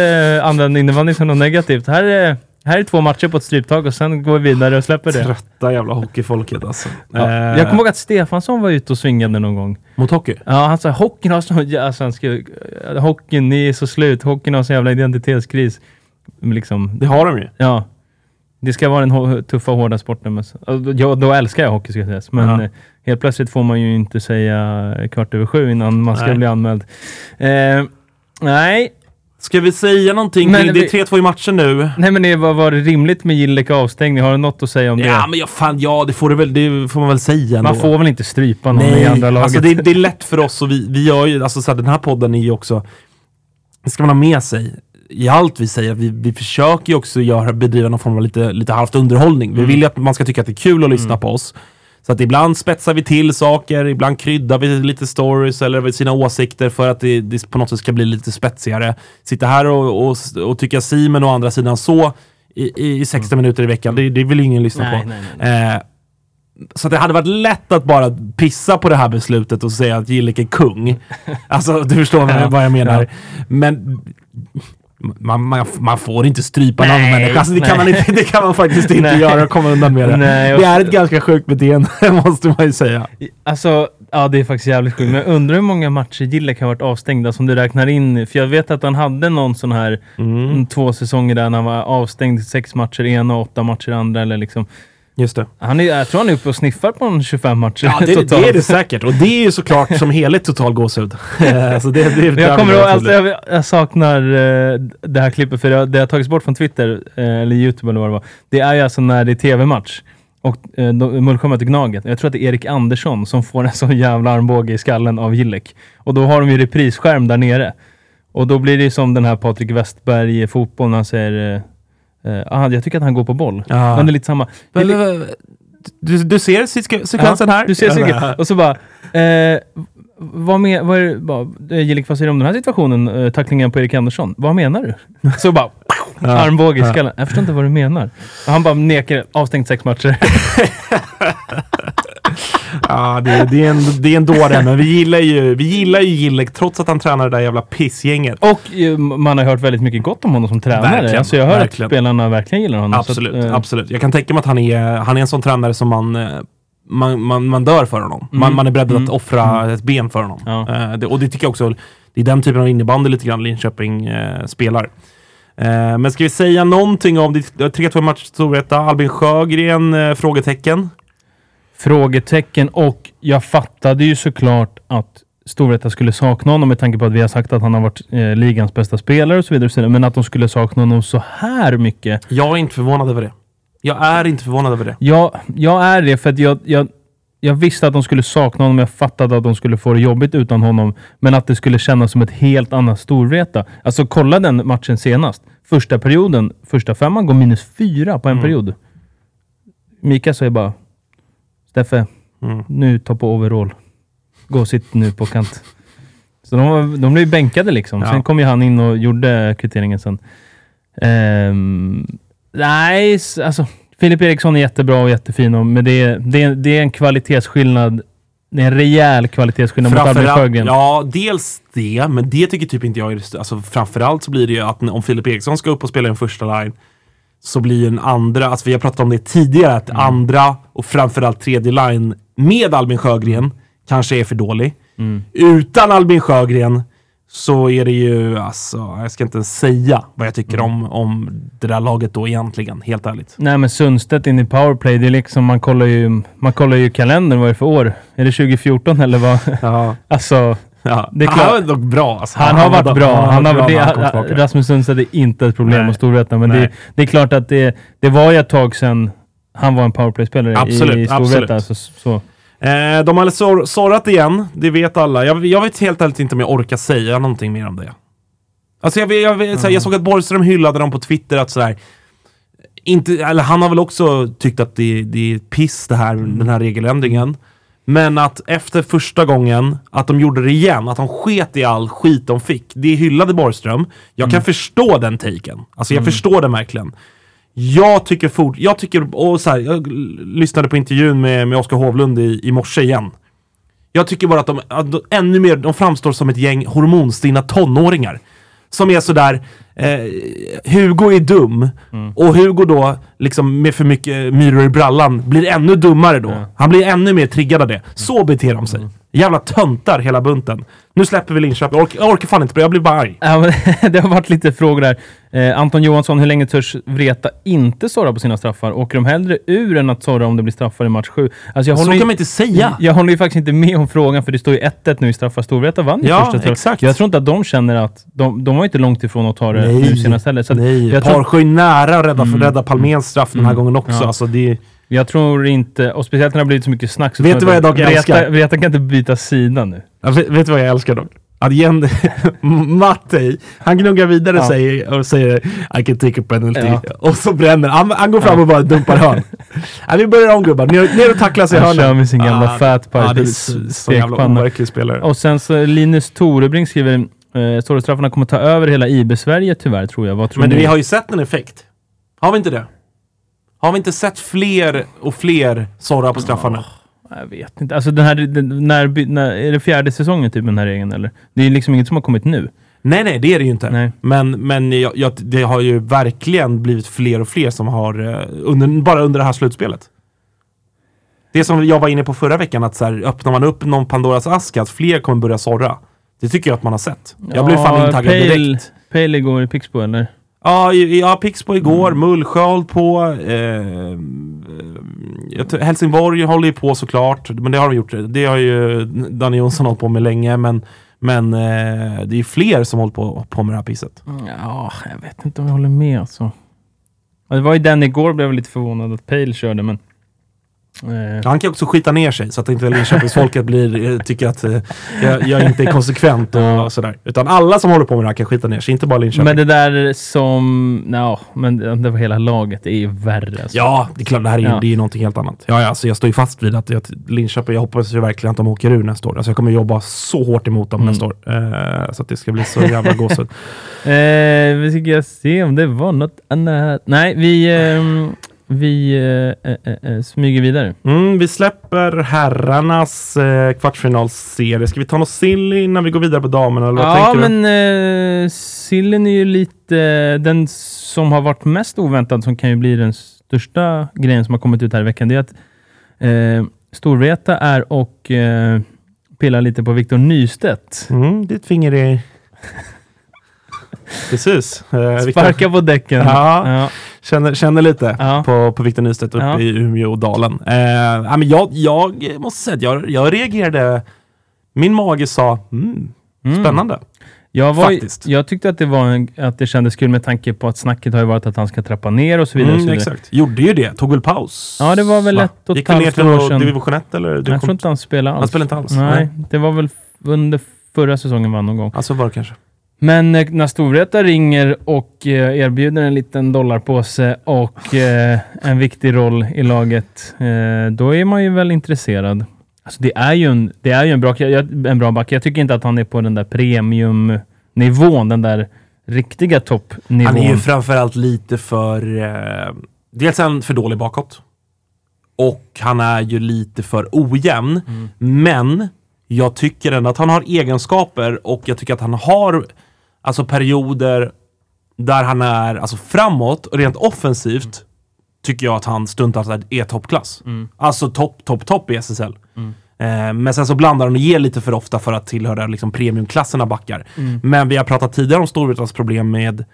använda innebandy som något negativt. Här är, Här är två matcher på ett stryptag och sen går vi vidare och släpper det. Trötta jävla hockeyfolket alltså. Ja. Eh, Jag kommer ihåg att Stefansson var ute och svingade någon gång. Mot hockey? Ja, han sa hockeyn har så... Ja, alltså, han skrev, hockeyn, ni är så slut. Hockeyn har så jävla identitetskris. Liksom, Det har de ju. ja. Det ska vara den tuffa, hårda sporten. Men, så- och ja, då älskar jag hockey ska sägas. Men Ja. eh, helt plötsligt får man ju inte säga kvart över sju innan man ska Nej. bli anmäld. Eh, nej, Ska vi säga någonting Men. Det är 3-2 i matchen nu. nej, men det var, var det rimligt med Gillek avstängning? Har du något att säga om Ja, det? men ja, fan, ja, det får, det väl, det får man väl säga Man ändå. får väl inte strypa någon Nej, i andra laget? alltså det, det är lätt för oss och vi, vi gör ju, alltså så här, den här podden är ju också, det ska man ha med sig i allt vi säger. Vi, vi försöker ju också göra, bedriva någon form av lite, lite halvt underhållning. Mm. Vi vill ju att man ska tycka att det är kul att lyssna på oss. Så att ibland spetsar vi till saker, ibland kryddar vi lite stories eller sina åsikter för att det, det på något sätt ska bli lite spetsigare. Sitta här och, och, och tycka si men å andra sidan så i, i 60 minuter i veckan, det, det vill ingen lyssna Nej, på. nej, nej, Eh, så det hade varit lätt att bara pissa på det här beslutet och säga att Gillik är kung. Alltså, du förstår vad jag- Ja, vad jag menar. ja. Men man, man, man får inte strypa en annan människa. Alltså, det, kan man inte, det kan man faktiskt inte göra och komma undan med det. Nej, det är ett ganska sjukt beteende, måste man ju säga. Alltså, ja det är faktiskt jävligt sjukt. Men jag undrar hur många matcher Gillek har varit avstängda som du räknar in. För jag vet att han hade någon sån här mm, två säsonger där han var avstängd sex matcher ena och åtta matcher andra. Eller liksom. Just det. han är, jag tror han är uppe och sniffar på en 25 matcher Ja, det, totalt. det är det säkert. Och det är ju såklart som helhet total gåshud. Eh, så det, det, Men jag kommer ihåg, alltså, jag, jag saknar eh, det här klippet för det, har- det har tagits bort från Twitter, eh, eller Youtube eller vad det var. Det är ju alltså när det är tv-match och de- Mullsjö möter Gnaget. Jag tror att det är Erik Andersson som får en sån jävla armbåge i skallen av Gillek. Och då har de ju reprisskärm där nere. Och då blir det som den här Patrik Westberg i fotboll när han säger eh, ah, jag tycker att han går på boll. Ja. Men det är lite samma. Det är li- Du, du ser sekvensen sekvensen här? du ser säkert. Och så bara, eh, vad, med, vad är bara, eh, Gillik, vad säger du om den här situationen? Eh, tacklingen på Erik Andersson. Vad menar du? Så bara, armbåge i skallen. Jag förstår inte vad du menar. Och han bara nekar, avstängt sex matcher. Ja, det, det, är en, det är en dåre, men vi gillar ju, vi gillar ju Gillek trots att han tränar det där jävla pissgänget. Och eh, man har hört väldigt mycket gott om honom som tränare. Verkligen, Alltså jag hör verkligen. att spelarna verkligen gillar honom. Absolut, att, eh, absolut. Jag kan tänka mig att han är, han är en sån tränare som man, eh, man, man, man dör för honom. Man, man är beredd att offra ett ben för honom. Ja. Eh, det, och det tycker jag också, det är den typen av innebandy lite grann Linköping eh, spelar. Eh, men ska vi säga någonting om det 3-2 match Storvreta, Albin Sjögren? Eh, frågetecken. Frågetecken och jag fattade ju såklart att Storvreta skulle sakna honom med tanke på att vi har sagt att han har varit eh, ligans bästa spelare och så vidare. Och så vidare. Men att de skulle sakna honom så här mycket. Jag är inte förvånad över det. Jag är inte förvånad över det. Ja, jag är det för att jag, jag, jag visste att de skulle sakna honom. Jag fattade att de skulle få det jobbigt utan honom. Men att det skulle kännas som ett helt annat Storvreta. Alltså kolla den matchen senast. Första perioden, första femman går minus fyra på en period. Mika säger bara Steffe, Mm. nu ta på overall. Gå och sitt nu på kant. Så de, de blev bänkade liksom. Ja. Sen kom ju han in och gjorde kvitteringen sen. Ehm, nej, s- alltså Filip Eriksson är jättebra och jättefin, och, men det är, det, är, det är en kvalitetsskillnad. Det är en rejäl kvalitetsskillnad mot Albin Sjögren. ja, dels det, men det tycker typ inte jag är Alltså framförallt så blir det ju att om Filip Eriksson ska upp och spela en första line så blir en andra, alltså vi har pratat om det tidigare, att Mm. andra och framförallt tredje line med Albin Sjögren kanske är för dålig. Mm. Utan Albin Sjögren så är det ju, alltså, jag ska inte säga vad jag tycker Mm. om, om det där laget då egentligen, helt ärligt. Nej, men Sundstedt in i powerplay, det är liksom, man kollar ju, man kollar ju kalendern, vad är det för år? Är det 2014 eller vad? Ja, alltså, ja. Det är Han klart- var dock bra. Alltså. Han har varit bra. Han har, bra det, han. Rasmus Sundstedt är inte ett problem att Storvreta, men det, det är klart att det, det var ju ett tag sedan han var en powerplay-spelare i Storvreta. absolut. Så, så. Eh, de har sor- sorrat igen, det vet alla. Jag, jag vet helt ärligt inte om jag orkar säga någonting mer om det. Alltså jag, jag, jag, såhär, jag såg att Borgström hyllade dem på Twitter att sådär, inte, eller han har väl också tyckt att det, det är piss det här, den här regeländringen. Men att efter första gången, att de gjorde det igen, att de sket i all skit de fick. Det hyllade Borgström. Jag kan förstå den taken. Alltså jag förstår den verkligen. Jag tycker fort, jag tycker, och så här, jag lyssnade på intervjun med, med Oskar Hovlund i, i morse igen. Jag tycker bara att de, att de ännu mer, de framstår som ett gäng hormonstinna tonåringar. som är sådär, eh, Hugo är dum Mm. och Hugo då, liksom med för mycket myror i brallan, blir ännu dummare då. Han blir ännu mer triggad av det. Så beter de sig. Jävla töntar hela bunten. Nu släpper vi Linköping. Jag jag orkar fan inte, jag blir bara arg. Ja, men det har varit lite frågor där. Eh, Anton Johansson, hur länge törs Vreta inte sorra på sina straffar? Åker de hellre ur än att sorra om det blir straffar i match 7? Alltså jag Så ju- kan man inte säga. Jag håller ju faktiskt inte med om frågan, för det står ju 1-1 nu i straffar. Storvreta vann ju Ja, första exakt. Jag tror inte att de känner att... De, de var inte långt ifrån att ta det nu senast heller. Så Nej, jag, tror, Mm. Parsjö är nära att rädda, för rädda Palméns straff den här gången också. Ja. Alltså, det, jag tror inte... Och speciellt när det har blivit så mycket snack. Så Vet tror du vad jag dock Vreta, älskar? Vreta kan inte byta sida nu. Ja, vet, vet du vad jag älskar dock? Att Jen, Mattei, han gnuggar vidare Ja. och, säger, och säger I can take a penalty. Ja. Och så bränner han. Han går fram och bara dumpar hörn. ja, vi börjar om gubbar. Ner, ner och tacklas i Han hörnen. kör med sin gamla Ah, fatpipe, Ja, det är så, så jävla overklig spelare. Och sen så Linus Torebring skriver eh, Sorrestraffarna kommer ta över hela IB-Sverige tyvärr, tror jag. Vad tror Men ni? vi har ju sett en effekt. Har vi inte det? Har vi inte sett fler och fler sorra på straffarna? Jag vet inte. Alltså den här, den, när, när, är det fjärde säsongen typ med den här regeln eller? Det är liksom inget som har kommit nu. Nej, nej, det är det ju inte. Nej. Men, men jag, jag, det har ju verkligen blivit fler och fler som har, eh, under, bara under det här slutspelet. Det som jag var inne på förra veckan, att så här, öppnar man upp någon Pandoras ask, att fler kommer börja sorra. Det tycker jag att man har sett. Jag blev fan intaggad Pale, direkt. Pale igår i Pixbo eller? Ja, ja Pixbo igår, Mm. Mullsjö håll på. Eh, Helsingborg håller ju på såklart, men det har de gjort. Det har ju Danny Jonsson hållit på med länge, men, men eh, det är fler som håller på, på med det här pisset. Ja, jag vet inte om jag håller med alltså. Det var ju den igår, blev jag lite förvånad att Pale körde, men... Eh, Han kan också skita ner sig så att inte Linköpingsfolket blir, eh, tycker att eh, jag, jag inte är konsekvent och sådär. Utan alla som håller på med det här kan skita ner sig, inte bara Linköping. men det där som... No, men det var hela laget. Det är ju värre. Alltså. Ja, det är klart, det här är, ju- Ja. det är ju någonting helt annat. Ja, ja, alltså jag står ju fast vid att jag, Linköping, jag hoppas ju verkligen att de åker ur nästa år. Alltså jag kommer jobba så hårt emot dem Mm. nästa år. Eh, så att det ska bli så jävla gåshud. Eh, vi ska se om det var något annat. Nej, vi, ehm, vi eh, eh, eh, smyger vidare. Mm, vi släpper herrarnas eh, kvartsfinalserie. Ska vi ta något sill innan vi går vidare på damerna? Eller Ja, men eh, sillen är ju lite den som har varit mest oväntad, som kan ju bli den största grejen som har kommit ut här i veckan. Det är att eh, Storvreta är och eh, pillar lite på Viktor Nystedt. Mm, ditt finger i... Precis. Eh, Sparka på däcken. Ja. Ja. Känner, känner lite Ja. på, på Victor Nystedt uppe Ja. i Umeådalen. Eh, men jag, jag måste säga att jag, jag reagerade. Min mage sa mm, Mm. spännande. Jag, var, Faktiskt. jag tyckte att det, var en, att det kändes kul med tanke på att snacket har ju varit att han ska trappa ner och så vidare. och så Mm, vidare. exakt. Gjorde ju det. Tog väl paus. Ja, det var väl Va? ett och ett Gick väl ner halvt till år någon sedan. division 1 eller? Jag tror inte han spelade alls. Han spelade inte alls? Nej, Nej. det var väl under förra säsongen var någon gång. Ja, så var det kanske. Men eh, när Storvreta ringer och eh, erbjuder en liten dollarpåse och eh, en viktig roll i laget, då är man ju väl intresserad. Alltså det är ju en, det är ju en, bra, en bra back. Jag tycker inte att han är på den där premiumnivån, den där riktiga toppnivån. Han är ju framförallt lite för... Eh, dels är han för dålig bakåt. Och han är ju lite för ojämn. Mm. Men jag tycker ändå att han har egenskaper och jag tycker att han har alltså perioder där han är alltså framåt och rent offensivt tycker jag att han stundtals är- toppklass. Mm. Alltså topp, topp, topp i SSL. Eh, men sen så blandar han och ger lite för ofta för att tillhöra liksom premiumklassen av backar. Mm. Men vi har pratat tidigare om Storvretas problem med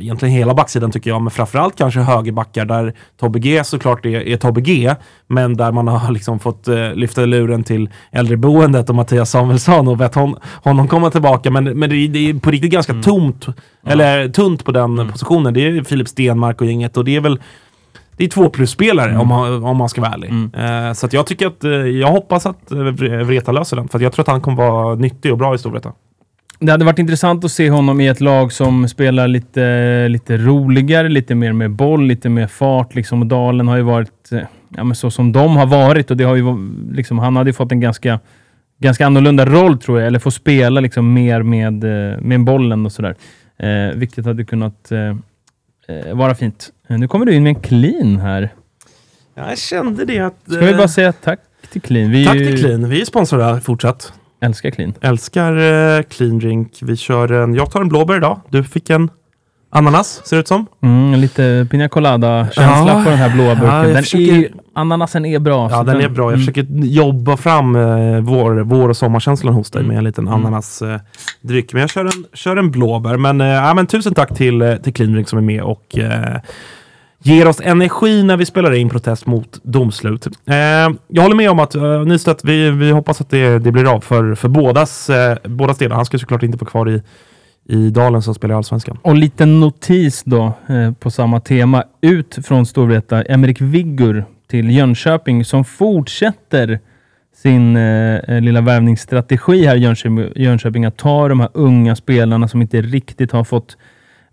egentligen hela backsidan tycker jag, men framförallt kanske högerbackar där Tobbe G såklart är, är Tobbe G, men där man har liksom fått eh, lyfta luren till äldreboendet och Mattias Samuelsson och bett hon, honom komma tillbaka. Men, men det, det är på riktigt ganska Mm. tomt, eller tunt på den positionen. Det är Filip Stenmark och gänget och det är väl det är två plus-spelare Mm. om, man, om man ska vara ärlig. Eh, så jag tycker att, eh, jag hoppas att eh, Vre- Vreta löser den. För jag tror att han kommer vara nyttig och bra i Storvreta. Det hade varit intressant att se honom i ett lag som spelar lite, lite roligare, lite mer med boll, lite mer fart. Liksom. Och Dalen har ju varit eh, ja, så som de har varit och det har ju, liksom, han hade ju fått en ganska, ganska annorlunda roll tror jag, eller få spela liksom, mer med, eh, med bollen och sådär. Eh, vilket hade kunnat eh, eh, vara fint. Nu kommer du in med en clean här. Jag kände det att... Ska vi bara säga tack till clean? Vi Tack till Clean. Vi är sponsrade fortsatt. Älskar clean. Älskar eh, clean drink. Vi kör en... Jag tar en blåbär idag. Du fick en ananas, ser det ut som. Mm, lite pina colada-känsla Ja. på den här blåa burken. Ja, den försöker- är, ananasen är bra. Ja, så den är bra. Jag mm. försöker jobba fram eh, vår, vår och sommarkänslan hos dig Mm. med en liten ananasdryck. men jag kör en, kör en blåbär. Men, eh, ja, men tusen tack till, eh, till Clean Drink som är med och eh, ger oss energi när vi spelar in protest mot domslut. Eh, jag håller med om att eh, Nystedt, vi, vi hoppas att det, det blir av för, för bådas, eh, bådas delar. Han ska såklart inte vara kvar i, i Dalen som spelar i Allsvenskan. Och liten notis då eh, på samma tema. Ut från Storvreta, Emerik Viggur till Jönköping som fortsätter sin eh, eh lilla värvningsstrategi här i Jönköping, Jönköping. Att ta de här unga spelarna som inte riktigt har fått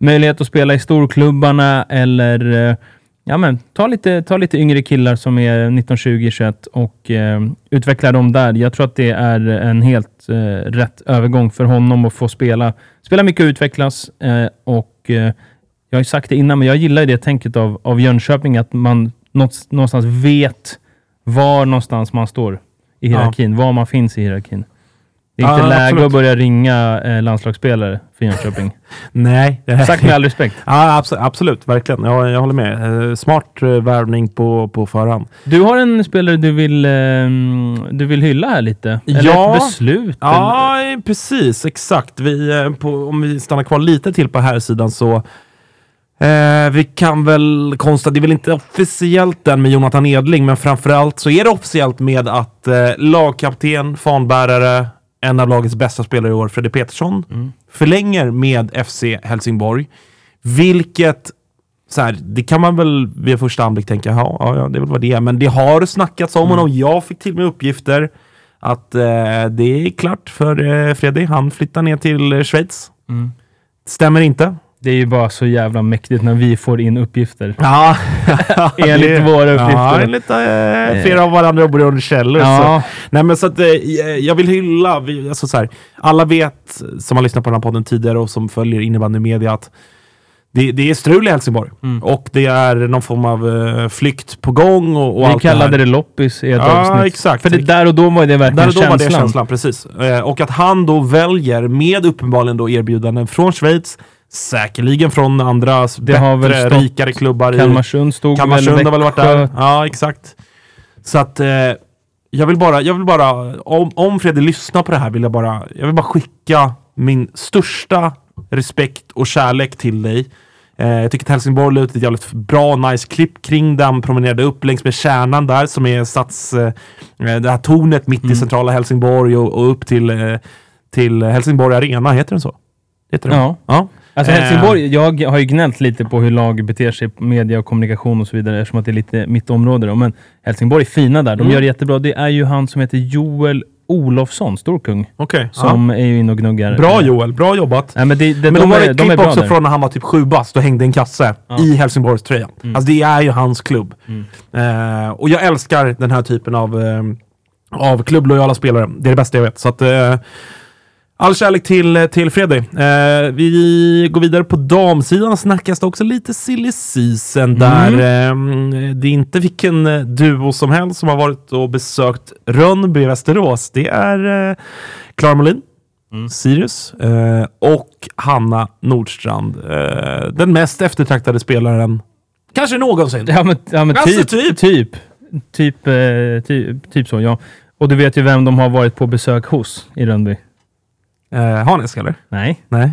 möjlighet att spela i storklubbarna eller eh, ja, men, ta, lite, ta lite yngre killar som är 19, 20, 21 och eh, utveckla dem där. Jag tror att det är en helt eh, rätt övergång för honom att få spela, spela mycket och utvecklas. Eh, och eh, Jag har ju sagt det innan, men jag gillar det tänket av, av Jönköping, att man någonstans- vet var någonstans man står i hierarkin, var man finns i hierarkin. Det är Ja, inte läge absolut. att börja ringa eh, landslagsspelare för Jönköping. Nej. Sagt med all respekt. Ja, abso- absolut. Verkligen. Jag, jag håller med. Eh, smart eh, värvning på, på förhand. Du har en spelare du vill, ehm, du vill hylla här lite? Eller Ja. ett beslut? eller? Ja, precis. Exakt. Vi, eh, på, om vi stannar kvar lite till på här sidan så eh, vi kan väl konstatera, det är väl inte officiellt den med Jonathan Edling, men framförallt så är det officiellt med att eh, lagkapten, fanbärare, en av lagets bästa spelare i år, Fredrik Petersson, förlänger med FC Helsingborg. Vilket, så här, det kan man väl vid första anblick tänka, ja, ja, det är väl vad det är. Men det har snackats om honom. Jag fick till mig uppgifter att eh, det är klart för eh, Fredrik. Han flyttar ner till eh, Schweiz. Stämmer inte. Det är ju bara så jävla mäktigt när vi får in uppgifter. Ja, Enligt våra uppgifter. Ja, enligt eh, flera av varandra oberoende källor. Ja. Så. Nej, men så att, eh, jag vill hylla, vi, alltså så här, alla vet som har lyssnat på den här podden tidigare och som följer innebandymedia att det, det är strul i Helsingborg. Och det är någon form av eh, flykt på gång och, och Vi allt kallade det det loppis i ett Ja, avsnitt. exakt. För det, där och då var det verkligen Där och då känslan. var det känslan, precis. Eh, och att han då väljer, med uppenbarligen då erbjudanden från Schweiz, säkerligen från andra Det har väl bättre, stått rikare klubbar Kalmarsund stod Kalmarsund väl, har väl varit där. Ja, exakt. Så att eh, jag vill bara, jag vill bara om, om Fredrik lyssnar på det här vill jag bara, jag vill bara skicka min största respekt och kärlek till dig. Eh, jag tycker att Helsingborg la ut ett jävligt bra, nice klipp kring det. Han promenerade upp längs med kärnan där som är sats, eh, det här tornet mitt Mm. i centrala Helsingborg och, och upp till, eh, till Helsingborg Arena. Heter den så? Heter den? Ja. ja. Alltså Eh, Helsingborg, jag har ju gnällt lite på hur lag beter sig media och kommunikation och så vidare eftersom att det är lite mitt område. Då. Men Helsingborg är fina där. De Mm. gör det jättebra. Det är ju han som heter Joel Olofsson, storkung, Okej. som är ju inne och gnuggar. ja. Bra Eh, Joel, bra jobbat. Nej, men det, det, Men de, det är, ett de klipp också där. från när han var typ sju bast och hängde en kasse i Helsingborgs tröja. Mm. Alltså det är ju hans klubb. Eh, och jag älskar den här typen av, eh, av klubblojala spelare. Det är det bästa jag vet. Så att, eh, all kärlek till, till Fredrik. Eh, vi går vidare på damsidan. Snackas det också lite silly season där. Eh, det är inte vilken eh, duo som helst som har varit och besökt Rönnby i Västerås. Det är eh, Klara Molin. Sirius eh, och Hanna Nordstrand. Eh, den mest eftertraktade spelaren kanske någonsin. Ja men, ja, men Alltså, typ, typ. typ. Typ, eh, typ. Typ så, ja. Och du vet ju vem de har varit på besök hos i Rönnby. Eh, Hanesk eller? Nej, Nej.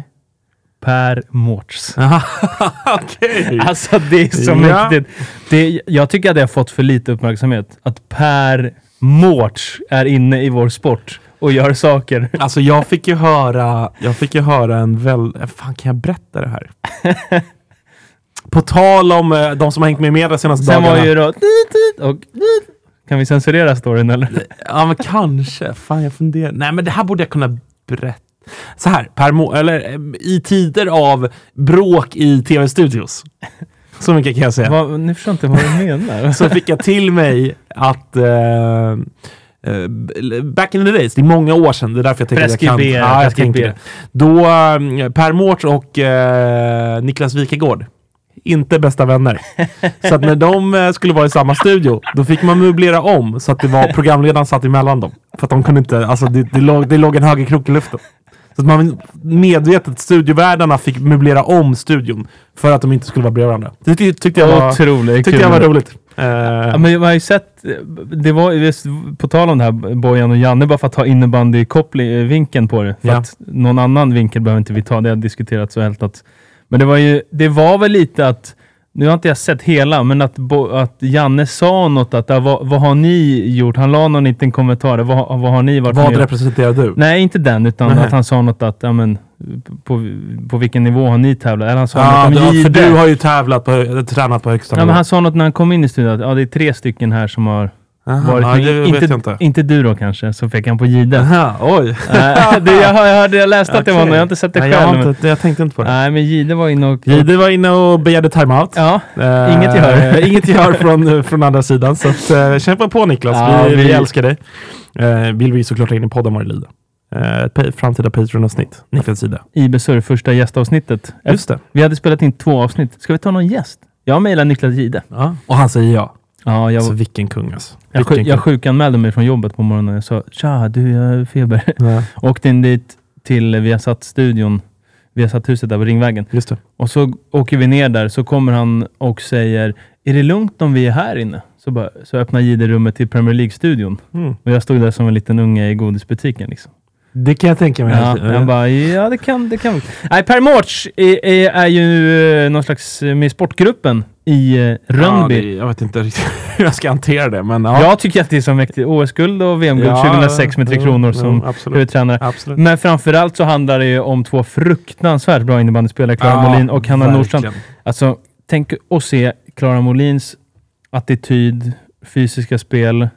Per Mårts. Okej. Alltså det är så Ja. mäktigt. Det, jag tycker att det har fått för lite uppmärksamhet. Att Per Mårts är inne i vår sport och gör saker. Alltså jag fick ju höra, jag fick ju höra en väl... Fan kan jag berätta det här? På tal om eh, de som har hängt med i media senaste Sen dagarna. var ju då... Och, kan vi censurera storyn eller? Ja men kanske. Fan jag funderar. Nej men det här borde jag kunna berätta. Så här, per eller eh, i tider av bråk i tv-studios. Så mycket kan jag säga. Vad, ni förstår inte vad du menar. så fick jag till mig att eh, back in the days, det är många år sedan, det är därför jag tänker att jag kan... Ja, jag tänkte det. Då Per Mårts och eh, Niklas Wikegård, inte bästa vänner. Så att när de skulle vara i samma studio, då fick man möblera om så att det var programledaren satt emellan dem. För att de kunde inte, alltså det, det, låg, det låg en högerkrok i luften. Så att man medvetet, studiovärdarna fick möblera om studion för att de inte skulle vara bredvid varandra. Det ty- tyckte jag var, Otroligt tyckte kul. jag var roligt. Eh, Ja, men man har ju sett, det var ju visst, på tal om det här Bojan och Janne, bara för att ta innebandy-vinkeln på det. För Ja. att någon annan vinkel behöver inte vi ta, det har diskuterats så helt att... Men det var ju, det var väl lite att, nu har inte jag sett hela, men att, att Janne sa något att, ja, vad, vad har ni gjort? Han la någon liten kommentar, vad, vad har ni varit vad representerar du? Nej, inte den, utan Nej. att han sa något att, ja men, på, på vilken nivå har ni tävlat? Eller han sa Ja, något om du, för du har ju tävlat på, tränat på högsta Ja, men han sa något när han kom in i studion, att ja, det är tre stycken här som har Aha, varit ja, det inte, vet jag inte. inte du då kanske, så fick han på Jihde. Aha, oj. Äh, det, jag, har- jag, hörde, jag läste att det var någon, jag har inte sett det Nej, jag, själv. har men, inte, jag tänkte inte på det. nej, men Jihde var inne och... Jihde var inne och begärde timeout. Ja, Eh, inget gehör. inget gehör från, från andra sidan. Så att, eh, kämpa på Niklas, Ja, vi, vi vi- älskar dig. Eh, vill vi såklart ha in i podden vad det lider. Eh, ett pa- framtida Patreon-avsnitt, Niklas sida. IB Surr, första gästavsnittet. Just det. Vi hade spelat in två avsnitt. Ska vi ta någon gäst? Jag mejlar Niklas Jihde. Ja. Och han säger ja. Ja, jag, Alltså vilken kung alltså. jag, Vilken sjuk, jag kung. sjukanmälde mig från jobbet på morgonen. Jag sa tja, du, jag har feber. Ja, Åkte in dit till Viasat-studion, Viasat-huset där på Ringvägen. just det. Och så åker vi ner där, så kommer han och säger Är det lugnt om vi är här inne? Så, bara, så öppnar Jihde rummet till Premier League-studion. Mm. Och jag stod där som en liten unge i godisbutiken. Liksom. Det kan jag tänka mig. Ja, Eh, jag bara, ja det kan det kan. Nej, Per Mårts är, är, är ju eh, någon slags eh, med i sportgruppen i eh, ja, Rönnby. det, jag vet inte riktigt hur jag ska hantera det, men ja. Jag tycker att det är så mäktigt. OS-guld och VM-guld Ja, 2006 med Tre Kronor som absolut. huvudtränare. Absolut. Men framförallt så handlar det ju om två fruktansvärt bra innebandyspelare, Klara Ja, Molin och Hanna Nordstrand. Alltså, tänk att se Klara Molins attityd, fysiska spel,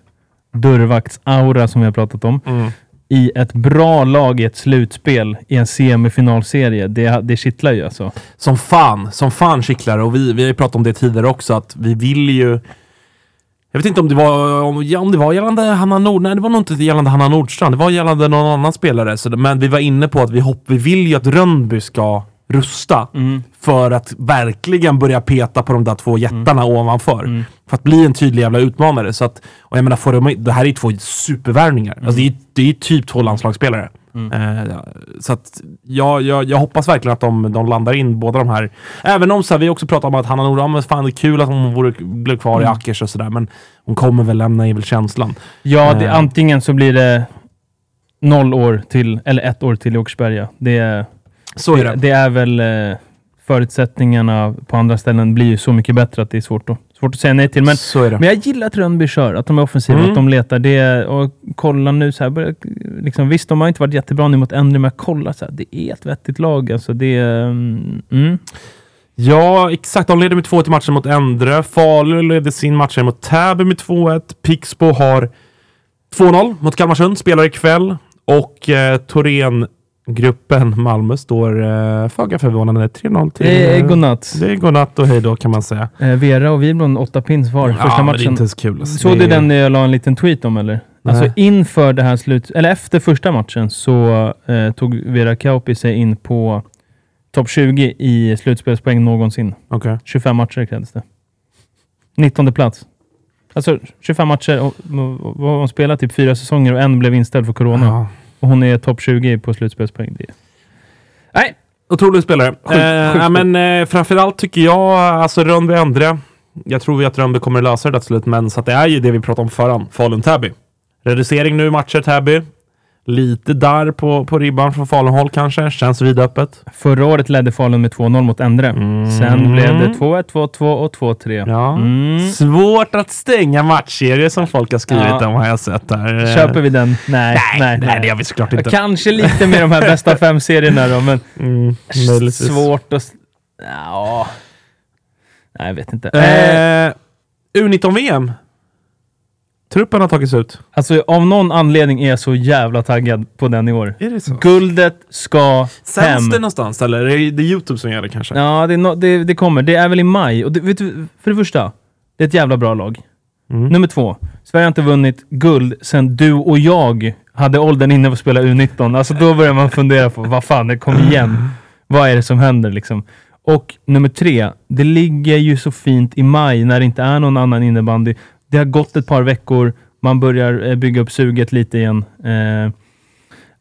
dörrvaktsaura som vi har pratat om, Mm i ett bra lag i ett slutspel i en semifinalserie. Det, det kittlar ju alltså. Som fan, som fan kittlar och vi, vi har ju pratat om det tidigare också att vi vill ju jag vet inte om det var om, ja, om det var gällande Hanna Nord, nej det var nog inte gällande Hanna Nordstrand, det var gällande någon annan spelare. Så, men vi var inne på att vi, hopp, vi vill ju att Rönnby ska rusta för att verkligen börja peta på de där två jättarna ovanför. För att bli en tydlig jävla utmanare. Så att, och jag menar, får de, det här är ju två supervärvningar. Alltså det är, det är typ två landslagsspelare. Eh, ja, så att jag, jag, jag hoppas verkligen att de, de landar in båda de här. Även om så här, vi också pratar om att Hanna Nord, ja, men fan det är kul att hon vore, blev kvar i Ackers och sådär. Men hon kommer väl lämna är väl känslan. Ja, det, Eh. antingen så blir det noll år till, eller ett år till i Åkersberga. Det, är- Så är det. det är väl eh, förutsättningarna på andra ställen blir ju så mycket bättre att det är svårt att, svårt att säga nej till. Men, men jag gillar att Rönnby kör, att de är offensiva, Mm. att de letar. Det, och kolla nu så här, liksom, visst de har inte varit jättebra nu mot Endre, men kolla så här, det är ett vettigt lag. Alltså, det, mm, mm. Ja, exakt. De leder med 2-1 i matchen mot Endre. Falu ledde sin match mot Täby med 2-1. Pixbo har 2-0 mot Kalmarsund, spelar ikväll. Och eh, Thorengruppen Malmö står eh, föga förvånande 3-0 till... Det är godnatt. Det är godnatt och hej då kan man säga. Eh, Vera och Wiblund, åtta pins var första ja, men det är matchen. inte ens kul. alltså. Såg du den jag la en liten tweet om eller? Alltså Nej. inför det här slut, eller efter första matchen så eh, tog Vera Kauppi sig in på topp 20 i slutspelspoäng någonsin. Okej. 25 matcher krävdes det. 19 plats. Alltså 25 matcher och, och, och hon spelade typ fyra säsonger och en blev inställd för corona. Ja. Hon är topp 20 på slutspelspoäng. Det är... Nej, Otrolig spelare. Sjukt- eh, sjukt ja, men, eh, framförallt tycker jag, alltså Rönnby Endre. Jag tror ju att Rönnby kommer lösa det till slut, men så att det är ju det vi pratade om förran. Falun-Täby. Reducering nu i matcher Täby. Lite där på, på ribban från Falun-håll kanske. Känns vidöppet. förra året ledde Falun med 2-0 mot Endre. Sen blev det 2-1, 2-2 och 2-3. Ja. Mm. Svårt att stänga matchserier som folk har skrivit Ja. om har jag sett där. Eh, Köper vi den? Nej, Nej, nej, nej, det gör vi såklart inte. Kanske lite med de här bästa fem-serierna då, men Mm, svårt att... Ja. Nej, jag vet inte. Eh, U19-VM. Truppen har tagits ut. alltså, av någon anledning är jag så jävla taggad på den i år. Är det så? Guldet ska Sänds hem. det någonstans eller är det YouTube som gör det kanske? Ja, det, no, det, det kommer. Det är väl i maj. Och det, vet du, för det första, det är ett jävla bra lag. Mm. Nummer två, Sverige har inte vunnit guld sedan du och jag hade åldern inne för att spela U19. Alltså då börjar man fundera på, vad fan, det kom igen. Vad är det som händer liksom? Och nummer tre, det ligger ju så fint i maj när det inte är någon annan innebandy. Det har gått ett par veckor, man börjar eh, bygga upp suget lite igen. Eh,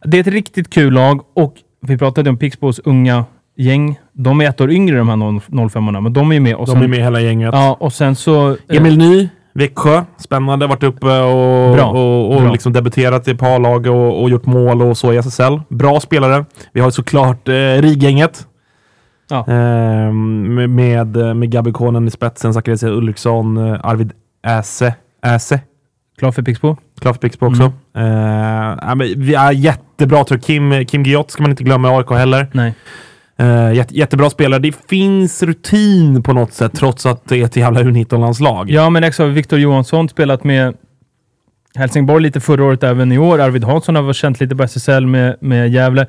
det är ett riktigt kul lag och vi pratade om Pixbos unga gäng. De är ett år yngre de här 05 orna men de är med. Och De sen, är med hela gänget. Ja, och sen så... eh, Emil Ny, Växjö. Spännande. Varit uppe och, Bra. och, och Bra. liksom debuterat i par-lag och, och gjort mål och så i SSL. Bra spelare. Vi har såklart eh, RIG-gänget. Ja. Ehm, med, med, Gabby Konen i spetsen, Zacharias Ulriksson, eh, Arvid Äse. Äse. Klar för Pixbo? Klar för Pixbo också. Eh, ja, men vi är jättebra tror jag. Kim, Kim Giott ska man inte glömma i AIK heller. Nej. Uh, jätte, jättebra spelare. Det finns rutin på något sätt trots att det är ett jävla U19-landslag. Ja, men exakt. Viktor Johansson spelat med Helsingborg lite förra året, även i år. Arvid Hansson har varit känt lite på SSL med, med Gävle.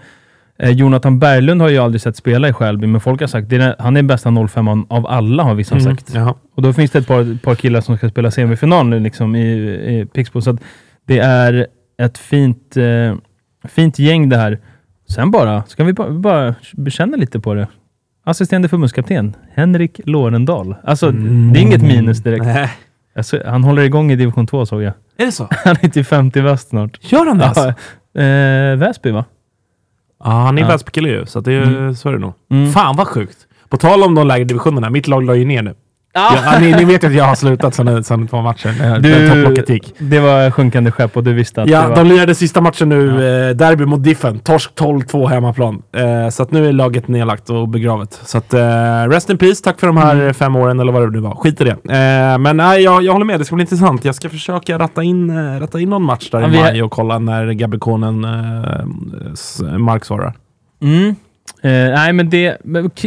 Eh, Jonathan Berglund har ju aldrig sett spela i Skälby, men folk har sagt är, han är bästa 05 av alla, har vissa Mm, sagt. jaha. Och då finns det ett par, par killar som ska spela semifinal nu liksom, i, i Pixbo. Så att det är ett fint, eh, fint gäng det här. Sen bara, ska vi bara, bara bekänna lite på det. Assisterande förbundskapten, Henrik Lorendal. Alltså, det är inget minus direkt. Nej. Alltså, han håller igång i division 2 såg jag. Är det så? Han är till 50 väst snart. Gör han det? alltså? Ja, eh, Väsby va? Ja, han är Ja. Väsbykille ju, så det, Mm. så är det nog. Mm. Fan vad sjukt! På tal om de lägre divisionerna, mitt lag la ju ner nu. Ja, ni, ni vet ju att jag har slutat sedan, sedan par matcher. Du-. Det var sjunkande skepp och du visste att det Ja, var... de lirade sista matchen nu, eh, derby mot Diffen. Torsk 12-2 hemmaplan. Eh, så att nu är laget nedlagt och begravet. Så att, eh, rest in peace. Tack för de här Mm. fem åren, eller vad det nu var. Skit i det. Eh, men nej, jag, jag håller med. Det ska bli intressant. Jag ska försöka ratta in, eh, ratta in någon match där Ja, i maj och kolla när Gabikonen eh, marksvarar. Mm. Eh, nej, men det...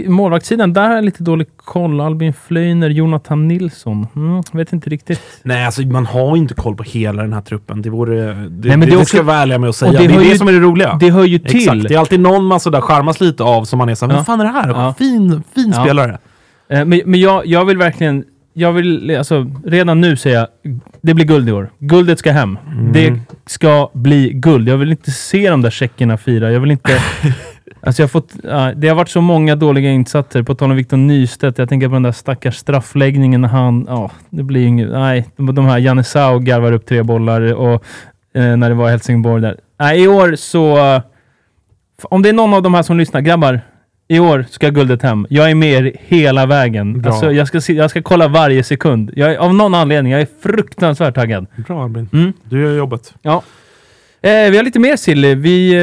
Målvaktssidan, där har jag lite dålig koll. Albin Flöjner, Jonathan Nilsson. Mm, vet inte riktigt. Nej, alltså man har inte koll på hela den här truppen. Det vore... Det, men det, det också- ska jag vara ärlig med att säga. Det, det är det ju- som är det roliga. Det hör ju till. Exakt. Det är alltid någon man sådär charmas lite av som man är såhär, Ja. vad fan är det här? Ja. Fin, fin Ja. spelare. Eh, men men jag, jag vill verkligen... Jag vill alltså, redan nu säga, det blir guld i år. Guldet ska hem. Mm. Det ska bli guld. Jag vill inte se de där tjeckerna fira. Jag vill inte... alltså jag har fått, ja, det har varit så många dåliga insatser. På tal om Victor Nystedt. Jag tänker på den där stackars straffläggningen när han... Ja, det blir inget... Nej, de, här Janne Sau garvar upp tre bollar och eh, när det var Helsingborg där. Nej, i år så... Om det är någon av de här som lyssnar, grabbar. I år ska guldet hem. Jag är med er hela vägen. Bra. Alltså, jag, ska se, jag ska kolla varje sekund. Jag är, av någon anledning, jag är fruktansvärt taggad. Bra Albin. Mm. Du gör jobbet. Ja. Eh, vi har lite mer silly. Vi,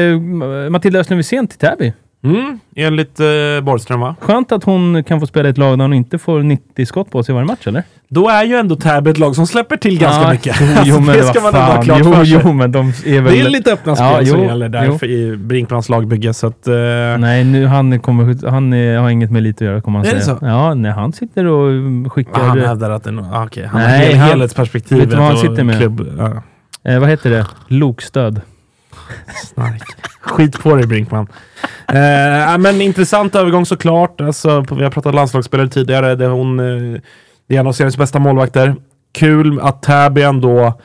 eh, Matilda Östlund Wisén till Täby. Mm, enligt eh, Borgström va? Skönt att hon kan få spela i ett lag där hon inte får 90 skott på sig varje match, eller? Då är ju ändå Täby ett lag som släpper till ganska Ja, mycket. Jo, Alltså, men det ska man ändå ha klart jo, för sig. jo, men de är väl... Det är lite öppna spel Ja, som jo, gäller där jo. för, i Brinkmans lagbygge. Så att, eh, Nej, nu, han, kommer, han är, har inget med lite att göra, kommer han Är det säga. så? Ja, nej, han sitter och skickar... han hävdar att det är ah, okej, han Nej, har hel, han- helhetsperspektivet. vet vad han sitter med? Klubb, ja, eh, vad heter det? Lokstöd. snark. Skit på dig Brinkman. Eh, men intressant övergång såklart. Alltså, vi har pratat landslagsspelare tidigare. Det är, hon, eh, det är en av seriens bästa målvakter. Kul att Täby ändå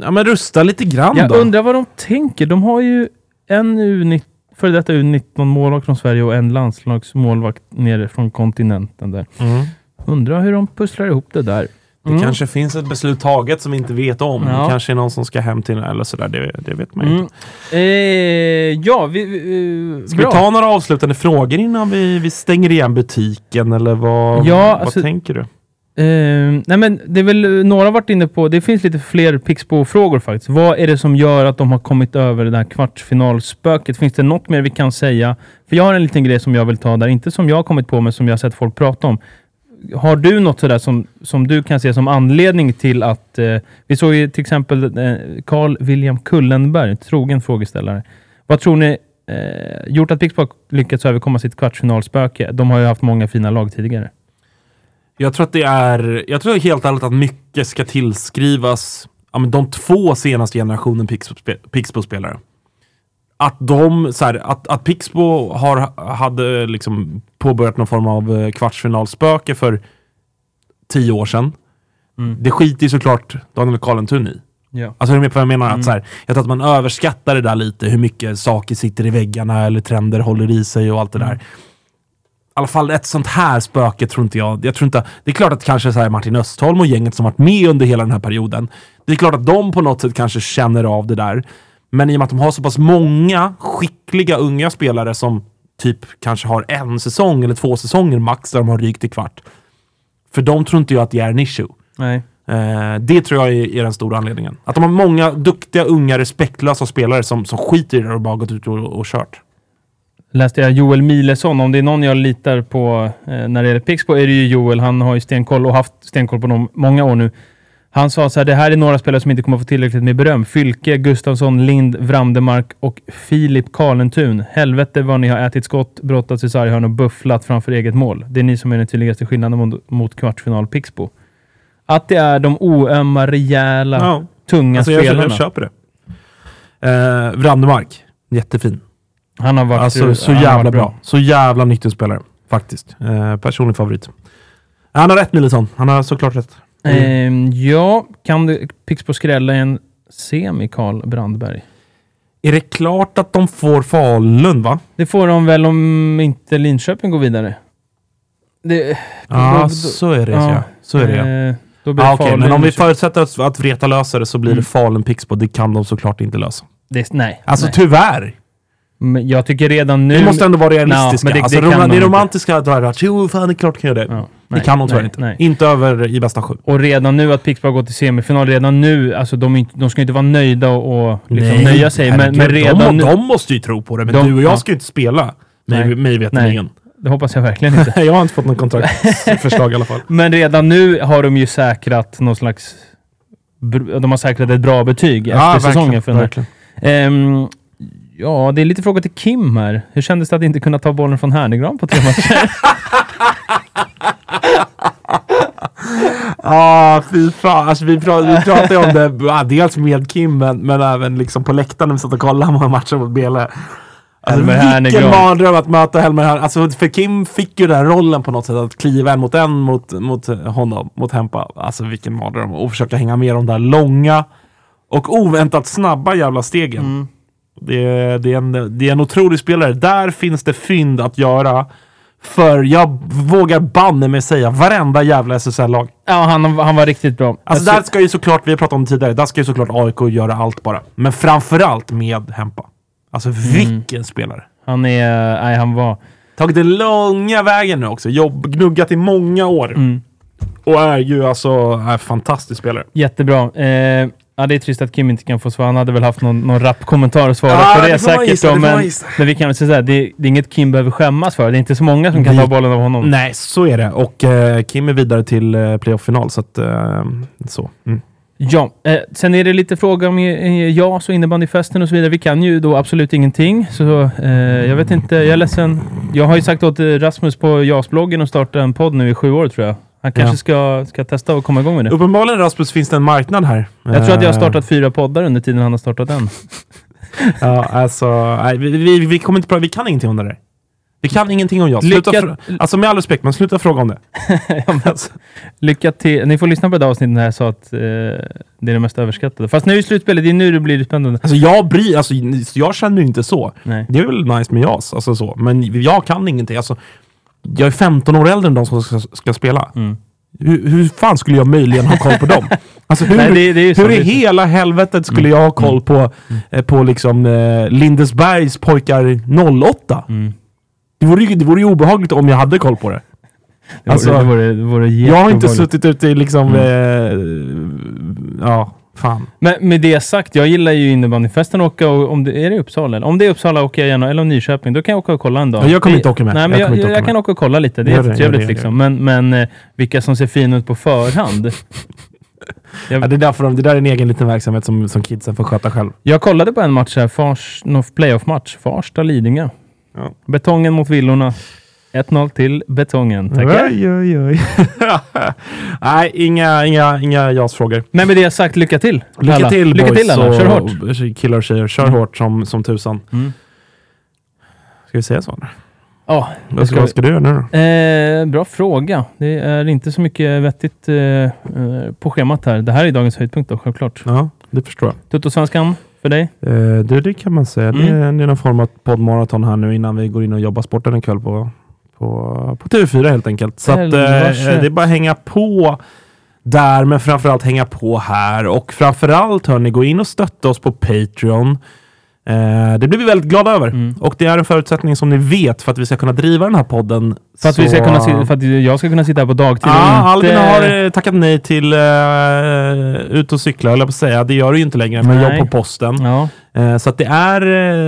ja, men rustar lite grann Jag då. undrar vad de tänker. De har ju en U19, före detta U19 målvakt från Sverige och en landslagsmålvakt nere från kontinenten där. Mm. Undrar hur de pusslar ihop det där. Det Mm. kanske finns ett beslut taget som vi inte vet om. Ja. Det kanske är någon som ska hem till eller sådär. Det, det vet man Mm. inte. Eh, ja, vi... vi Ska vi ta några avslutande frågor innan vi, vi stänger igen butiken? Eller vad, Ja, vad alltså- tänker du? Eh, nej men det är väl eh, några varit inne på, det finns lite fler Pixbo-frågor faktiskt. Vad är det som gör att de har kommit över det här kvartsfinalspöket? Finns det något mer vi kan säga? För jag har en liten grej som jag vill ta där, inte som jag har kommit på, men som jag har sett folk prata om. Har du något sådär som, som du kan se som anledning till att... Eh, vi såg ju till exempel eh, Carl William Kullenberg, trogen frågeställare. Vad tror ni eh, gjort att Pixbo har lyckats överkomma sitt kvartsfinalspöke? De har ju haft många fina lag tidigare. Jag tror att det är, jag tror helt ärligt att mycket ska tillskrivas ja, men de två senaste generationen Pixbo-spe- Pixbo-spelare. Att de, så här, att, att Pixbo har, hade liksom påbörjat någon form av eh, kvartsfinalspöke för tio år sedan. Mm. Det skiter ju såklart Daniel Karlentun i. Ja. Alltså är du med på vad jag menar? Mm. Att, så här, jag tror att man överskattar det där lite, hur mycket saker sitter i väggarna eller trender håller i sig och allt det där. alla fall ett sånt här spöke tror inte jag. jag tror inte, det är klart att kanske så Martin Östholm och gänget som varit med under hela den här perioden. Det är klart att de på något sätt kanske känner av det där. Men i och med att de har så pass många skickliga unga spelare som typ kanske har en säsong eller två säsonger max där de har rykt i kvart. För de tror inte jag att det är en issue. Nej. Eh, det tror jag är, är den stora anledningen. Att de har många duktiga, unga, respektlösa spelare som, som skiter i det och bara gått ut och, och kört. läste jag Joel Milesson. Om det är någon jag litar på eh, när det gäller Pixbo är det ju Joel. Han har ju stenkoll och haft stenkoll på dem många år nu. Han sa så här, det här är några spelare som inte kommer få tillräckligt med beröm. Fylke, Gustafsson, Lind, Vrandemark och Filip Karlentun. Helvete vad ni har ätit skott, brottats i sarghörn och bufflat framför eget mål. Det är ni som är den tydligaste skillnaden mot, mot kvartsfinal Pixbo. Att det är de oömma, rejäla, Ja. tunga Alltså spelarna. jag köper det. Eh, Vrandemark, jättefin. Han har varit Alltså så jävla varit bra. Så jävla nyckelspelare. Faktiskt. Eh, personlig favorit. Han har rätt Nilsson. Han har såklart rätt. Ehm, ja, kan det Pixbo skrälla i en semi, Karl Brandberg? Är det klart att de får Falun va? Det får de väl om inte Linköping går vidare. Det, Ja, då- så är det. ja. Ja. Så är det. Eh, då blir Ja, okej, Falun, men om vi förutsätter att, att Vreta löser det så blir det Falun Pixbo. Det kan de såklart inte lösa. det, nej. Alltså nej. tyvärr. Men jag tycker redan nu... Vi måste ändå vara realistiska. men det- alltså, det det, rom- de det romantiska att vara jo, fan det är klart kan jag det. Ja, det nej, kan de tyvärr nej, inte. nej. Inte över i bästa sju. Och redan nu att Pixbo har gått till semifinal, redan nu, alltså de, inte- de ska inte vara nöjda och, och liksom nöja sig. Men, men redan de, nu... de måste ju tro på det, men De- du och jag ja. ska ju inte spela. Mig, mig veterligen. Det hoppas jag verkligen inte. jag har inte fått någon kontraktförslag i alla fall. Men redan nu har de ju säkrat någon slags... De har säkrat ett bra betyg efter säsongen. För verkligen. Ehm, ja, det är lite fråga till Kim här. Hur kändes det att inte kunna ta bollen från Härnegran på tre matcher? Ah, fy fan. Alltså, vi, pra- vi pratade om det, ah, dels med Kim, men, men även liksom på läktaren när vi satt och kollade på matchen mot Bele. Alltså, vilken mardröm att möta Helmer Härnegran. Alltså, för Kim fick ju den här rollen på något sätt, att kliva en mot en mot, mot honom, mot Hempa. Alltså vilken mardröm. Och försöka hänga med de där långa och oväntat snabba jävla stegen. Det, är, det, är en, det är en otrolig spelare. Där finns det fynd att göra. För jag vågar banne mig säga varenda jävla SSL-lag. ja, han, han var riktigt bra. Alltså där ska ju såklart, vi har pratat om det tidigare, där ska ju såklart AIK göra allt bara. Men framförallt med Hempa. Alltså vilken spelare. Han är... Nej, han var... Tagit den långa vägen nu också. Jobb, gnuggat i många år. Mm. Och är ju alltså är fantastisk spelare. Jättebra. Eh, ja, det är trist att Kim inte kan få svar. Han hade väl haft någon, någon rapp kommentar att svara Ja, på det, det säkert. gissa, då, det men, men vi kan väl säga så här, det, det är inget Kim behöver skämmas för. Det är inte så många som kan Vi- ta bollen av honom. Nej, så är det. Och eh, Kim är vidare till eh, playoff-final, så att eh, så. Mm. Ja, eh, sen är det lite fråga om eh, JAS och innebandyfesten och så vidare. Vi kan ju då absolut ingenting, så eh, jag vet inte. Jag är ledsen. Jag har ju sagt åt eh, Rasmus på JAS-bloggen att starta en podd nu i sju år tror jag. Han kanske Ja. ska, ska testa och komma igång med det. Uppenbarligen Rasmus finns det en marknad här. Jag tror att jag har Eh, startat fyra poddar under tiden han har startat en. Ja, alltså, nej, vi, vi, vi, kommer inte vi kan ingenting om det där. Vi kan ingenting om JAS. Lycka- alltså med all respekt, men sluta fråga om det. alltså, Lycka till. Ni får lyssna på det avsnittet när jag sa att eh, det är det mest överskattade. Fast nu är slutspelet, det är nu det blir spännande. alltså jag bryr, alltså jag känner ju inte så. Nej. Det är väl nice med JAS, alltså så. Men jag kan ingenting. Alltså, jag är 15 år äldre än de som ska, ska spela. Mm. Hur, hur fan skulle jag möjligen ha koll på dem? Alltså hur, Nej, det- det är hur i hela helvetet skulle jag ha koll på, eh, på liksom eh, Lindesbergs pojkar 08? Mm. Det, vore ju, det vore ju obehagligt om jag hade koll på det. Det Alltså, vore, det vore, det vore Jag har inte jätteobehagligt. suttit ute i liksom... Mm. Eh, ja, fan. Men med det sagt, jag gillar ju innebandyfesten och åka, och, om det, är det i Uppsala? Eller? Om det är Uppsala åker jag gärna, eller om Nyköping, då kan jag åka och kolla en dag. Ja, jag kommer inte åka med. Nej, Jag men jag, jag, åka jag kan med. åka och kolla lite, det är jättetrevligt det, liksom. Men, men eh, vilka som ser fina ut på förhand. Ja, det, är därför de, det där är en egen liten verksamhet som, som kidsen får sköta själv. Jag kollade på en match här, Fars, playoff-match, Farsta-Lidingö. Ja. Betongen mot villorna. 1-0 till Betongen. Tackar. Oj, oj, oj. Nej, inga, inga, inga JAS-frågor. Men med det sagt, lycka till! Lycka alla. till Lycka boys till alla, och kör hårt! killar och tjejer. Kör hårt som, som tusan. Mm. Ska vi säga så? Ja, Vad ska, vad ska du göra nu då? Eh, bra fråga. Det är inte så mycket vettigt eh, eh, på schemat här. Det här är dagens höjdpunkt då, självklart. Ja, det förstår jag. Tuttosvenskan för dig? Eh, det, det kan man säga. Det, Mm. är, det är någon form av poddmaraton här nu innan vi går in och jobbar sporten en kväll på, på på, på TV4 helt enkelt. Så att, eh, det är bara att hänga på där, men framförallt hänga på här. Och framförallt hörni, gå in och stötta oss på Patreon. Eh, det blir vi väldigt glada över. Mm. Och det är en förutsättning som ni vet för att vi ska kunna driva den här podden. För att, vi ska Så- kunna, för att jag ska kunna sitta här på dagtid och Ja, inte... Albin har eh, tackat nej till uh, ut och cykla, höll jag på att säga. Det gör du ju inte längre, men Nej. jobb på posten. Ja, Eh, så att det är,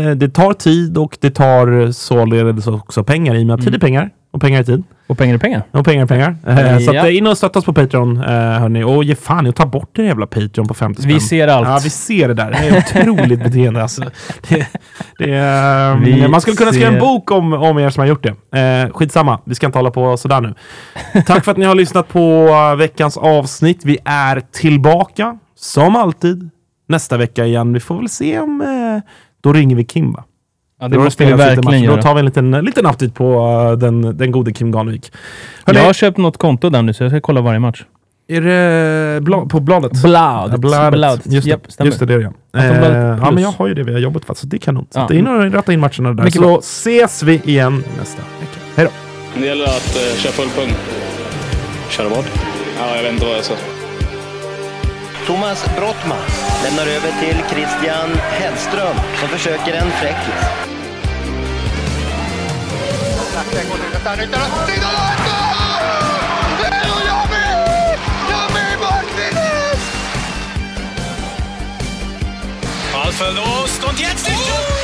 eh, det tar tid och det tar således också pengar i och med att tid är pengar och pengar är tid. och pengar är pengar. Och pengar är pengar. Eh, Så att, Ja. eh, in och stötta oss på Patreon, eh, hörni. Och ge fan i att ta bort det jävla Patreon på 50 spänn. Vi ser allt. Ja, vi ser det där. Det är otroligt beteende. Alltså. Det, det, Vi man skulle kunna skriva en bok om, om er som har gjort det. Eh, skitsamma, vi ska inte hålla på sådär nu. Tack för att ni har lyssnat på eh, veckans avsnitt. Vi är tillbaka, som alltid, nästa vecka igen. Vi får väl se om... Eh, då ringer vi Kim, va? Ja, Då det måste vi verkligen matcher. Då göra. tar vi en liten, liten update på eh, den, den gode Kim Garnevik. Hörrni, Jag har köpt något konto där nu, så jag ska kolla varje match. är det bla, på bladet? Bladet. Ja, bladet. Bladet. Just, det, just det, det är det Eh, ja, men jag har ju det via jobbet faktiskt, så det är kanon. Så Ja. in och ratta in matcherna där. Mycket så bra. ses vi igen nästa vecka. Hej då! Det gäller att eh, köra full pung. Köra vad? Ja, jag vet inte vad jag sa. Thomas Brottman lämnar över till Christian Hellström som försöker en fräckis. Ball verlost und jetzt der Schuss!